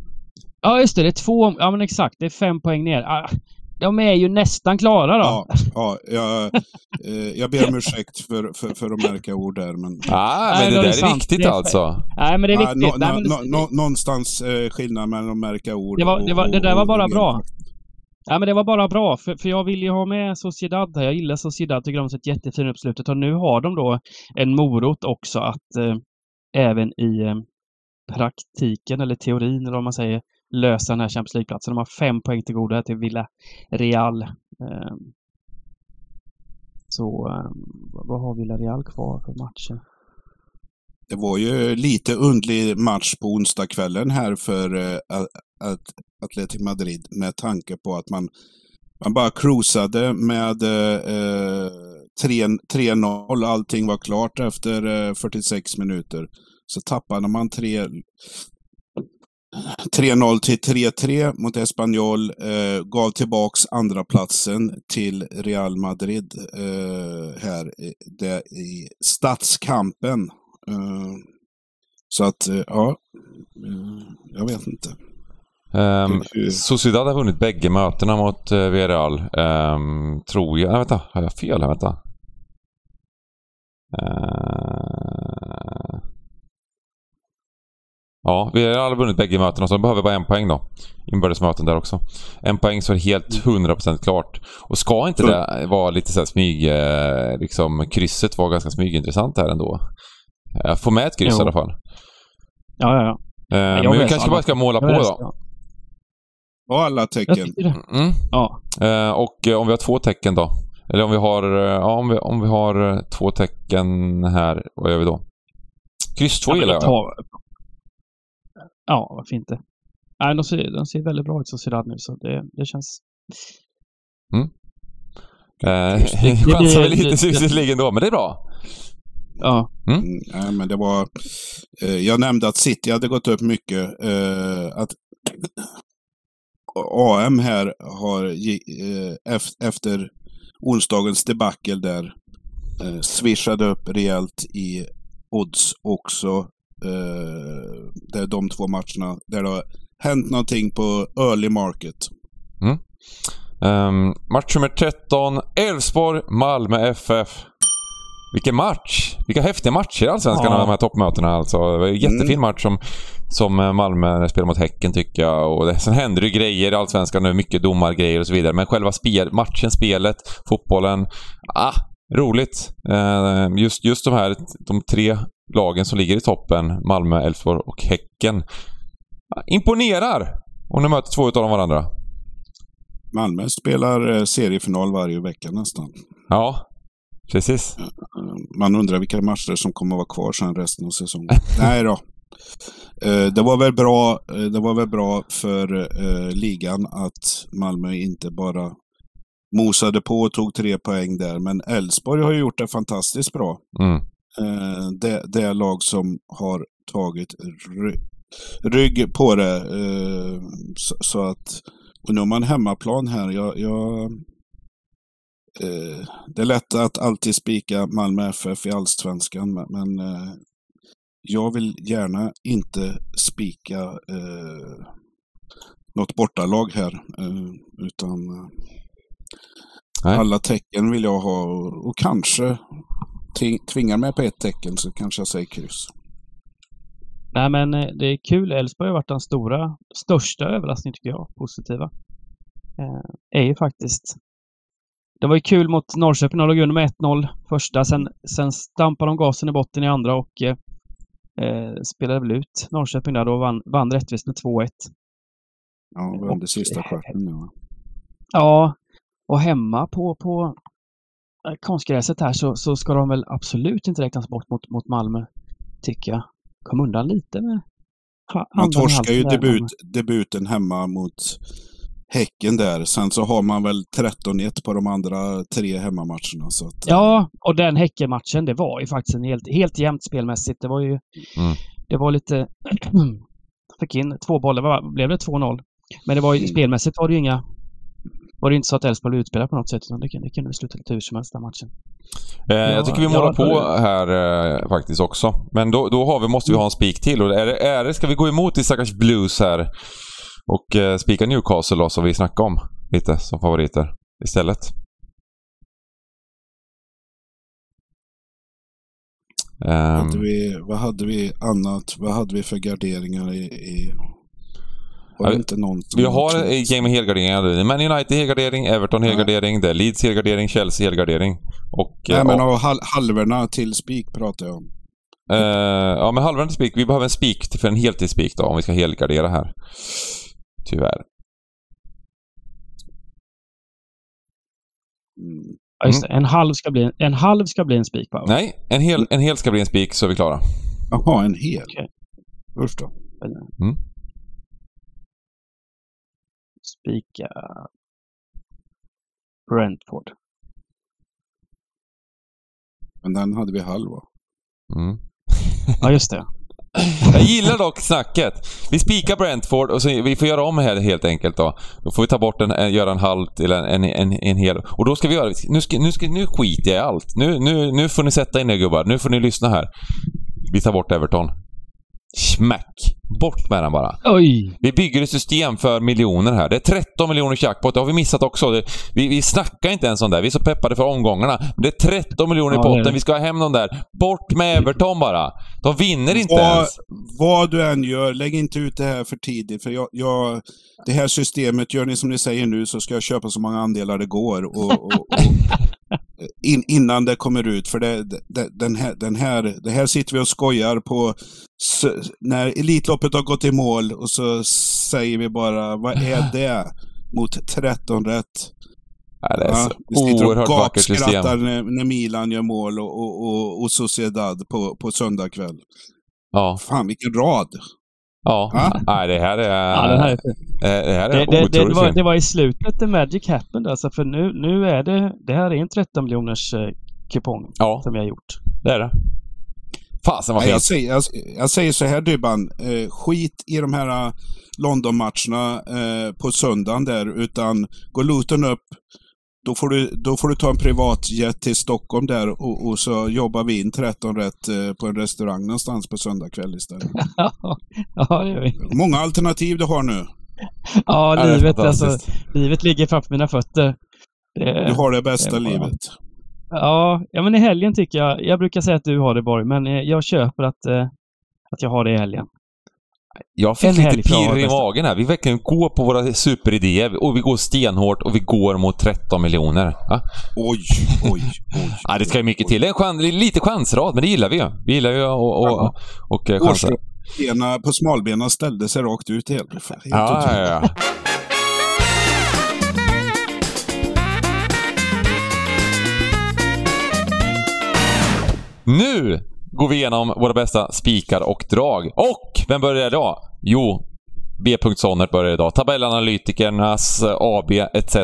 Ja, just det. Det är två... Ja, men exakt. Det är fem poäng ner. Ah, de är ju nästan klara då. Ja, ja jag, eh, jag ber om ursäkt för, för, för att märka ord där. Men, Ah, Nej, men det, det är där är sant. viktigt Det är- alltså. Nej, men det är Ja, viktigt. Nej, nå- men det- nå- nå- någonstans eh, skillnad mellan att märka ord Det var- och- det var- det där var bara bra. Ja, men det var bara bra, för, för jag vill ju ha med Sociedad här. Jag gillar Sociedad, tycker de har sett jättefina upp slutet. Och nu har de då en morot också att eh, även i eh, praktiken, eller teorin, eller vad man säger, lösa den här Champions League-platsen. De har fem poäng till godo här till Villa Real. Ehm, så ehm, vad har Villa Real kvar för matcher? Det var ju lite undlig match på onsdagskvällen här för eh, Atlético Madrid med tanke på att man, man bara cruisade med eh, eh 3-0. Allting var klart efter eh, 46 minuter. Så tappade man tre 3-0 till 3-3 mot Espanyol. Eh, gav tillbaks andra platsen till Real Madrid eh, här i, det, i stadskampen. Eh, så att, eh, ja, eh, jag vet inte. Um, Sociedad har vunnit bägge mötena mot uh, Villarreal. Um, tror jag. Nej, vänta. Har jag fel här? Vänta. Uh... Ja, Villarreal har vunnit bägge mötena så de behöver bara en poäng då. Inbördes möten där också. En poäng så är det helt 100% klart. Och ska inte det vara lite såhär smyg... eh, Liksom krysset var ganska smygintressant här ändå. Uh, få med ett kryss Jo. i alla fall. Ja, ja, ja. Jag men vi kanske alla. bara ska måla på då. ja. Och alla tecken. Mm. Ja. Eh, och eh, om vi har två tecken då? Eller om vi har, eh, ja, om vi, om vi har eh, två tecken här, vad gör vi då? Kryss två gillar jag. tar- Ja, varför inte? Nej, de ser, de ser väldigt bra ut, Sociedad nu, så det, det känns... Eh, det [laughs] chansar väl lite det- susigt då, men det är bra. Ja. Mm, nej, men det var, eh, jag nämnde att City hade gått upp mycket. Eh, att AM här har eh, ef- efter onsdagens debacle där eh, swishade upp rejält i odds också. Eh, det är de två matcherna där det har hänt någonting på early market. Um, match nummer 13, Elfsborg, Malmö FF. Vilken match! Vilka häftiga matcher i Allsvenskan, Ja. de här toppmötena alltså. Det var en jättefin Mm. match som, som eh, Malmö spelar mot Häcken tycker jag. Och det, sen händer det ju grejer i Allsvenskan nu, mycket domargrejer och så vidare. Men själva spel, matchen, spelet, fotbollen. Ah, roligt! Eh, just, just de här, de tre lagen som ligger i toppen, Malmö, Elfsborg och Häcken. Imponerar! Och nu möter två utav dem varandra. Malmö spelar eh, seriefinal varje vecka nästan. Ja, precis. Eh, Man undrar vilka matcher som kommer att vara kvar sen resten av säsongen. [laughs] Nej då. Eh, Det var väl bra, det var väl bra för ligan att Malmö inte bara mosade på och tog tre poäng där. Men Elfsborg har ju gjort det fantastiskt bra. Mm. Eh, Det, det lag som har tagit ry- rygg på det. eh, Så, så att, och nu har man hemmaplan här. Jag, jag, eh, det är lätt att alltid spika Malmö FF i Allsvenskan, men, men eh, jag vill gärna inte spika eh, något bortalag här. Eh, utan eh, Nej. alla tecken vill jag ha och, och kanske tvingar mig på ett tecken så kanske jag säger kryss. Nej, men eh, det är kul. Elfsborg har varit den stora, största överraskningen tycker jag, positiva. Eh, är ju faktiskt... Det var ju kul mot Norrköping. De låg under med 1-0 första. Sen, sen stampade de gasen i botten i andra och eh, eh, spelade väl ut Norrköping där. Då vann, vann rättvist med 2-1. Ja, Och- under sista kvarten. Ja. Ja, och hemma på, på konstgräset här så, så ska de väl absolut inte räknas bort mot, mot Malmö, tycker jag. Kom undan lite med Man torskar ju debut, debuten hemma mot Häcken där. Sen så har man väl 13-1 på de andra tre hemmamatcherna. Så att, Ja, och den Häckenmatchen, det var ju faktiskt en helt, helt jämnt spelmässigt. Det var ju... Mm. Det var lite... [clears throat] fick in två bollar, blev det 2-0? Men det var ju, Mm. spelmässigt var det ju inga... Var det inte så att Elfsborg blev utspelat på något sätt, utan det, kan- det kunde sluta lite hur som helst den matchen. Eh, Ja, jag tycker vi målar på här eh, faktiskt också. Men då, då har vi, måste vi ha en spik till. Och är det, är det, ska vi gå emot i stackars Blues här och eh, spika Newcastle då, som vi snackade om? lite som favoriter istället. Ehm, Hade vi, vad hade vi annat? Vad hade vi för garderingar i... i var det Ja, inte någon som vi har ett gäng med helgarderingar. Man United helgardering, Everton helgardering, det är Leeds helgardering, Chelsea helgardering. Och... Nej, eh, men ja, av hal halvorna till spik pratar jag om. eh, ja, men halvan till spik. Vi behöver en spik till- för en heltidsspik då, om vi ska helgardera här. Tyvärr. Mm. Ja, just det. En halv ska bli en, halv ska bli en spik va? Nej, en hel, en hel ska bli en spik så är vi klara. Jaha, en hel. Okej. Usch då. Mm. Spika Brentford. Men den hade vi halv va? Mm. Ja, just det. [laughs] Jag gillar dock snacket. Vi spikar Brentford och så vi får göra om här helt enkelt då. Då får vi ta bort en, en göra en halv till en, en, en, en hel. Och då ska vi göra... Nu, ska, nu, ska, nu skiter jag i allt. Nu, nu, nu får ni sätta in er gubbar. Nu får ni lyssna här. Vi tar bort Everton. Smack! Bort med den bara. Oj! Vi bygger ett system för miljoner här. Det är 13 miljoner jackpot. Det har vi missat också. Det, vi, vi snackar inte ens om det. Vi är så peppade för omgångarna. Men det är 13 miljoner i Ja, är potten. Vi ska ha hem dem där. Bort med Everton bara. De vinner inte Vad, ens. vad du än gör, lägg inte ut det här för tidigt. För jag, jag, det här systemet, gör ni som ni säger nu så ska jag köpa så många andelar det går. Och, och, och, [laughs] in, innan det kommer ut. För det, det, den här, den här, det här sitter vi och skojar på när Elitloppet har gått i mål och så säger vi bara, vad är det? Mot 13 rätt. Ja, det är så vi sitter och oerhört vackert system. gapskrattar när, när Milan gör mål och, och, och, och Sociedad på, på söndag kväll. Ja. Fan vilken rad! Ja. Ja. Nej, det här är... Ja, den här är det här är det, det, det, otroligt var, fint. det var i slutet the magic happened alltså, för nu, nu är det... Det här är en 13 miljoners eh, kupong Ja, som vi har gjort. det är det. Fasen vad jag, säger, jag, jag säger så här Dybban, eh, skit i de här eh, London-matcherna eh, på söndagen där, utan går Luton upp, då får, du, då får du ta en privatjet till Stockholm där och, och så jobbar vi in 13 rätt eh, på en restaurang någonstans på söndag kväll istället. [laughs] ja, det gör vi. Många alternativ du har nu. Ja, livet, alltså, livet ligger framför mina fötter. Det, Du har det bästa det livet. ja, ja, men i helgen tycker jag... Jag brukar säga att du har det Borg, men eh, jag köper att, eh, att jag har det i helgen. Jag fick En lite pirr i magen här. Vi verkligen går på våra superidéer och vi går stenhårt och vi går mot 13 miljoner. Ja? Oj, oj, oj. [laughs] Ja, det ska ju mycket till. Det är en chans, lite chansrad, men det gillar vi ju. Vi gillar ju och, och, och, och chansa. Årsbena på smalbena ställde sig rakt ut helt. helt Ja, ja, ja. Nu går vi igenom våra bästa spikar och drag. Och vem börjar idag? Jo, B. Sonnert börjar idag. Tabellanalytikernas eh, AB etc.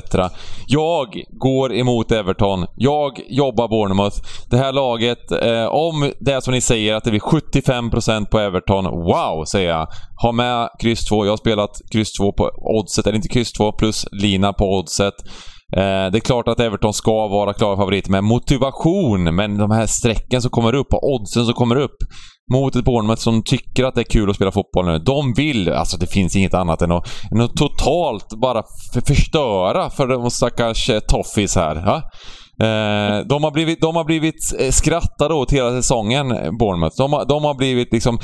Jag går emot Everton. Jag jobbar Bournemouth. Det här laget, eh, om det är som ni säger att det blir 75% på Everton, wow säger jag. Ha med kryss 2. Jag har spelat kryss 2 på oddset, eller inte kryss 2 plus lina på oddset. Eh, det är klart att Everton ska vara klara favoriter med motivation, men de här strecken som kommer upp och oddsen som kommer upp mot ett Bournemouth som tycker att det är kul att spela fotboll nu. De vill, alltså det finns inget annat än att, än att totalt bara förstöra för de stackars eh, toffis här. Ja? Eh, de, har blivit, de har blivit eh, skrattade åt hela säsongen, Bournemouth. De har, de har blivit liksom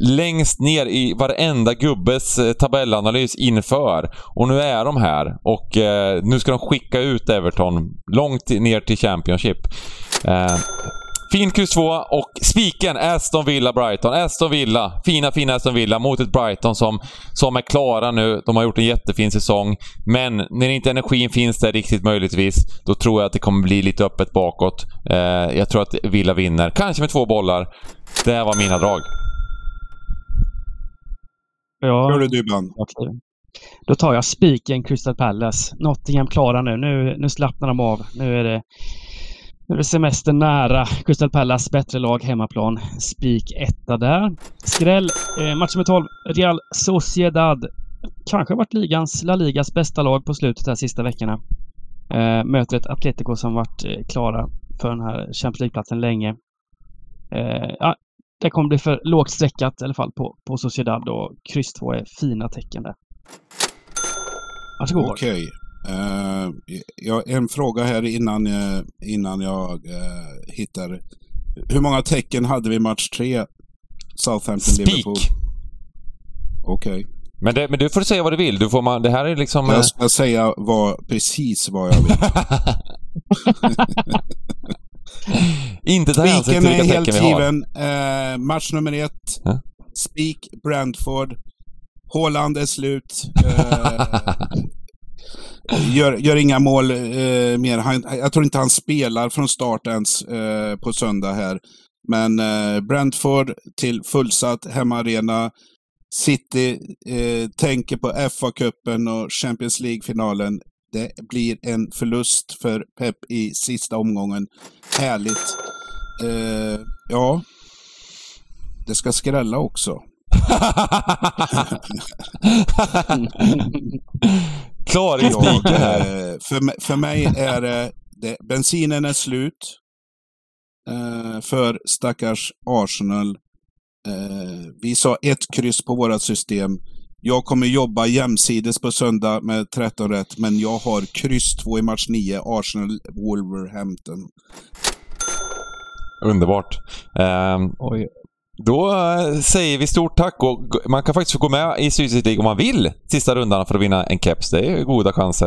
längst ner i varenda gubbes eh, tabellanalys inför. Och nu är de här och eh, nu ska de skicka ut Everton långt ner till Championship. Eh, Fin Q2 och spiken Aston Villa Brighton. Aston Villa, fina fina Aston Villa mot ett Brighton som, som är klara nu. De har gjort en jättefin säsong. Men när inte energin finns där riktigt möjligtvis, då tror jag att det kommer bli lite öppet bakåt. Eh, jag tror att Villa vinner. Kanske med två bollar. Det här var mina drag. Gör Ja, du Dybban? okej. Då tar jag spiken Crystal Palace. Nottingham klara nu. nu. Nu slappnar de av. Nu är det, nu är semestern nära. Crystal Palace, bättre lag, hemmaplan. Spik etta där. Skräll, eh, match nummer 12. Real Sociedad. Kanske har varit ligans, La Ligas bästa lag på slutet de här sista veckorna. Eh, möter ett Atletico som varit eh, klara för den här Champions League-platsen länge. Eh, ja, det kommer bli för lågt streckat i alla fall på, på Sociedad och kryss 2 är fina tecken där. Varsågod. Okej. Uh, en fråga här innan, uh, innan jag uh, hittar. Hur många tecken hade vi match tre? Southampton-Liverpool? Okej. Okay. Men, det, men du får säga vad du vill. Du får man, det här är liksom... Jag ska säga vad, precis vad jag vill. [laughs] Inte ta hänsyn till vilka tecken vi har. Är helt given. match nummer ett. Ja? Spik, Brentford. Håland är slut. [laughs] Gör, gör inga mål eh, mer. Han, jag tror inte han spelar från start ens eh, på söndag här. Men eh, Brentford till fullsatt hemmaarena. City eh, tänker på FA-cupen och Champions League-finalen. Det blir en förlust för Pep i sista omgången. Härligt. Eh, ja, det ska skrälla också. [laughs] [laughs] Klaringspiken här. Eh, för, för mig är det, det bensinen är slut. Eh, för stackars Arsenal. Eh, vi sa ett kryss på vårt system. Jag kommer jobba jämsides på söndag med 13 rätt, men jag har kryss 2 i match 9, Arsenal Wolverhampton. Underbart. Um, då eh, säger vi stort tack och man kan faktiskt få gå med i Sydsvenskan League om man vill sista rundan för att vinna en keps. Det är goda chanser.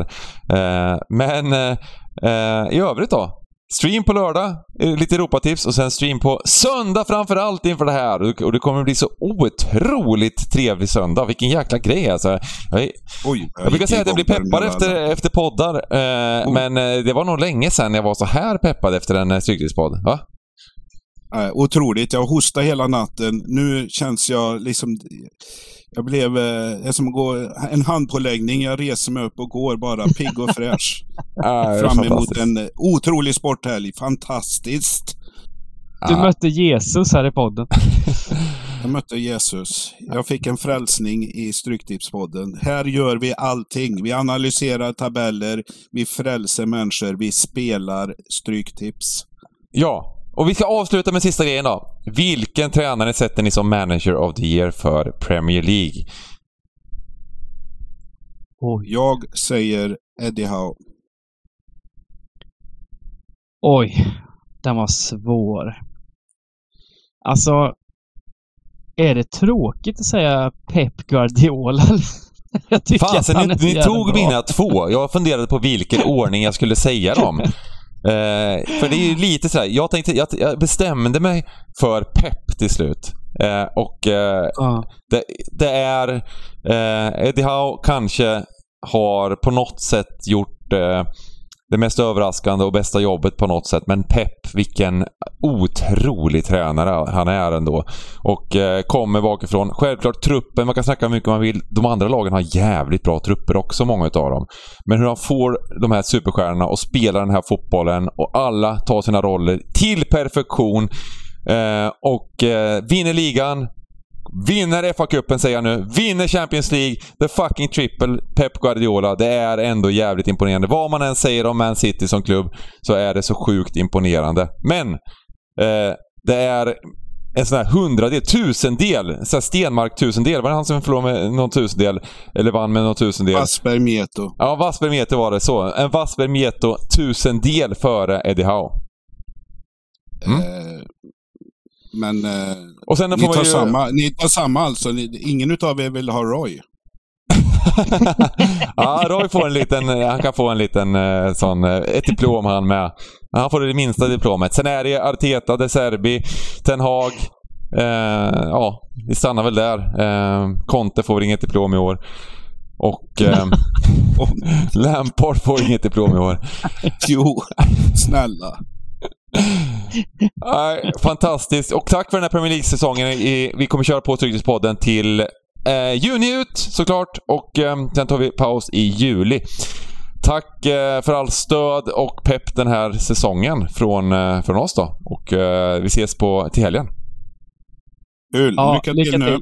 Eh, men eh, i övrigt då? Stream på lördag, lite Europatips och sen stream på söndag framför allt inför det här. Och det kommer bli så otroligt trevlig söndag. Vilken jäkla grej alltså. Jag, Oj, jag, jag brukar säga att jag blir peppad efter, efter poddar. Eh. Men det var nog länge sedan jag var så här peppad efter en Stryktipspodd. Va? Äh, otroligt. Jag hostade hela natten. Nu känns jag liksom... Jag blev eh, som att gå en handpåläggning. Jag reser mig upp och går bara pigg och fräsch. [laughs] Fram emot en otrolig sporthelg. Fantastiskt! Du mötte Jesus här i podden. [laughs] Jag mötte Jesus. Jag fick en frälsning i Stryktipspodden. Här gör vi allting. Vi analyserar tabeller, vi frälser människor, vi spelar Stryktips. Ja, och vi ska avsluta med sista grejen då. Vilken tränare sätter ni som manager of the year för Premier League? Jag säger Eddie Howe. Oj, den var svår. Alltså, är det tråkigt att säga Pep Guardiola? [laughs] jag Fasen, ni, ni tog bra. mina två. Jag funderade på vilken ordning jag skulle säga dem. [laughs] Eh, för det är ju lite sådär, jag, tänkte, jag, jag bestämde mig för pepp till slut. Eh, och eh, uh. det, det, är eh, Eddie Howe kanske har på något sätt gjort eh, det mest överraskande och bästa jobbet på något sätt. Men Pep, vilken otrolig tränare han är ändå. Och eh, kommer bakifrån. Självklart truppen, man kan snacka hur mycket man vill. De andra lagen har jävligt bra trupper också, många utav dem. Men hur han får de här superstjärnorna att spela den här fotbollen och alla tar sina roller till perfektion. Eh, och eh, vinner ligan, Vinner FA-cupen säger jag nu. Vinner Champions League. The fucking triple Pep Guardiola. Det är ändå jävligt imponerande. Vad man än säger om Man City som klubb så är det så sjukt imponerande. Men eh, det är en sån här hundradel, tusendel, så här Stenmark tusendel. Var det han som förlorade med någon tusendel? Eller vann med någon tusendel? Wasper Mieto. Ja, Wasper Mieto var det. Så. En Wasper Mieto tusendel före Eddie Howe. Mm. Eh, men eh, och sen ni, tar ju... samma, ni tar samma alltså? Ni, ingen utav er vill ha Roy? [laughs] ja, Roy får en liten, han kan få en liten eh, sån, eh, ett diplom han med. Han får det minsta diplomet. Sen är det Arteta, De Serbi, Ten Hag. Eh, ja, vi stannar väl där. Eh, Conte får inget diplom i år. Och eh, [laughs] [laughs] Lampard får inget diplom i år. jo, snälla. [laughs] fantastiskt. Och tack för den här Premier League-säsongen. Vi kommer köra på Trygghetspodden till eh, juni ut såklart och eh, sen tar vi paus i juli. Tack eh, för all stöd och pepp den här säsongen från, eh, från oss då. Och eh, vi ses på, till helgen. Kul. Ja, lycka till nu.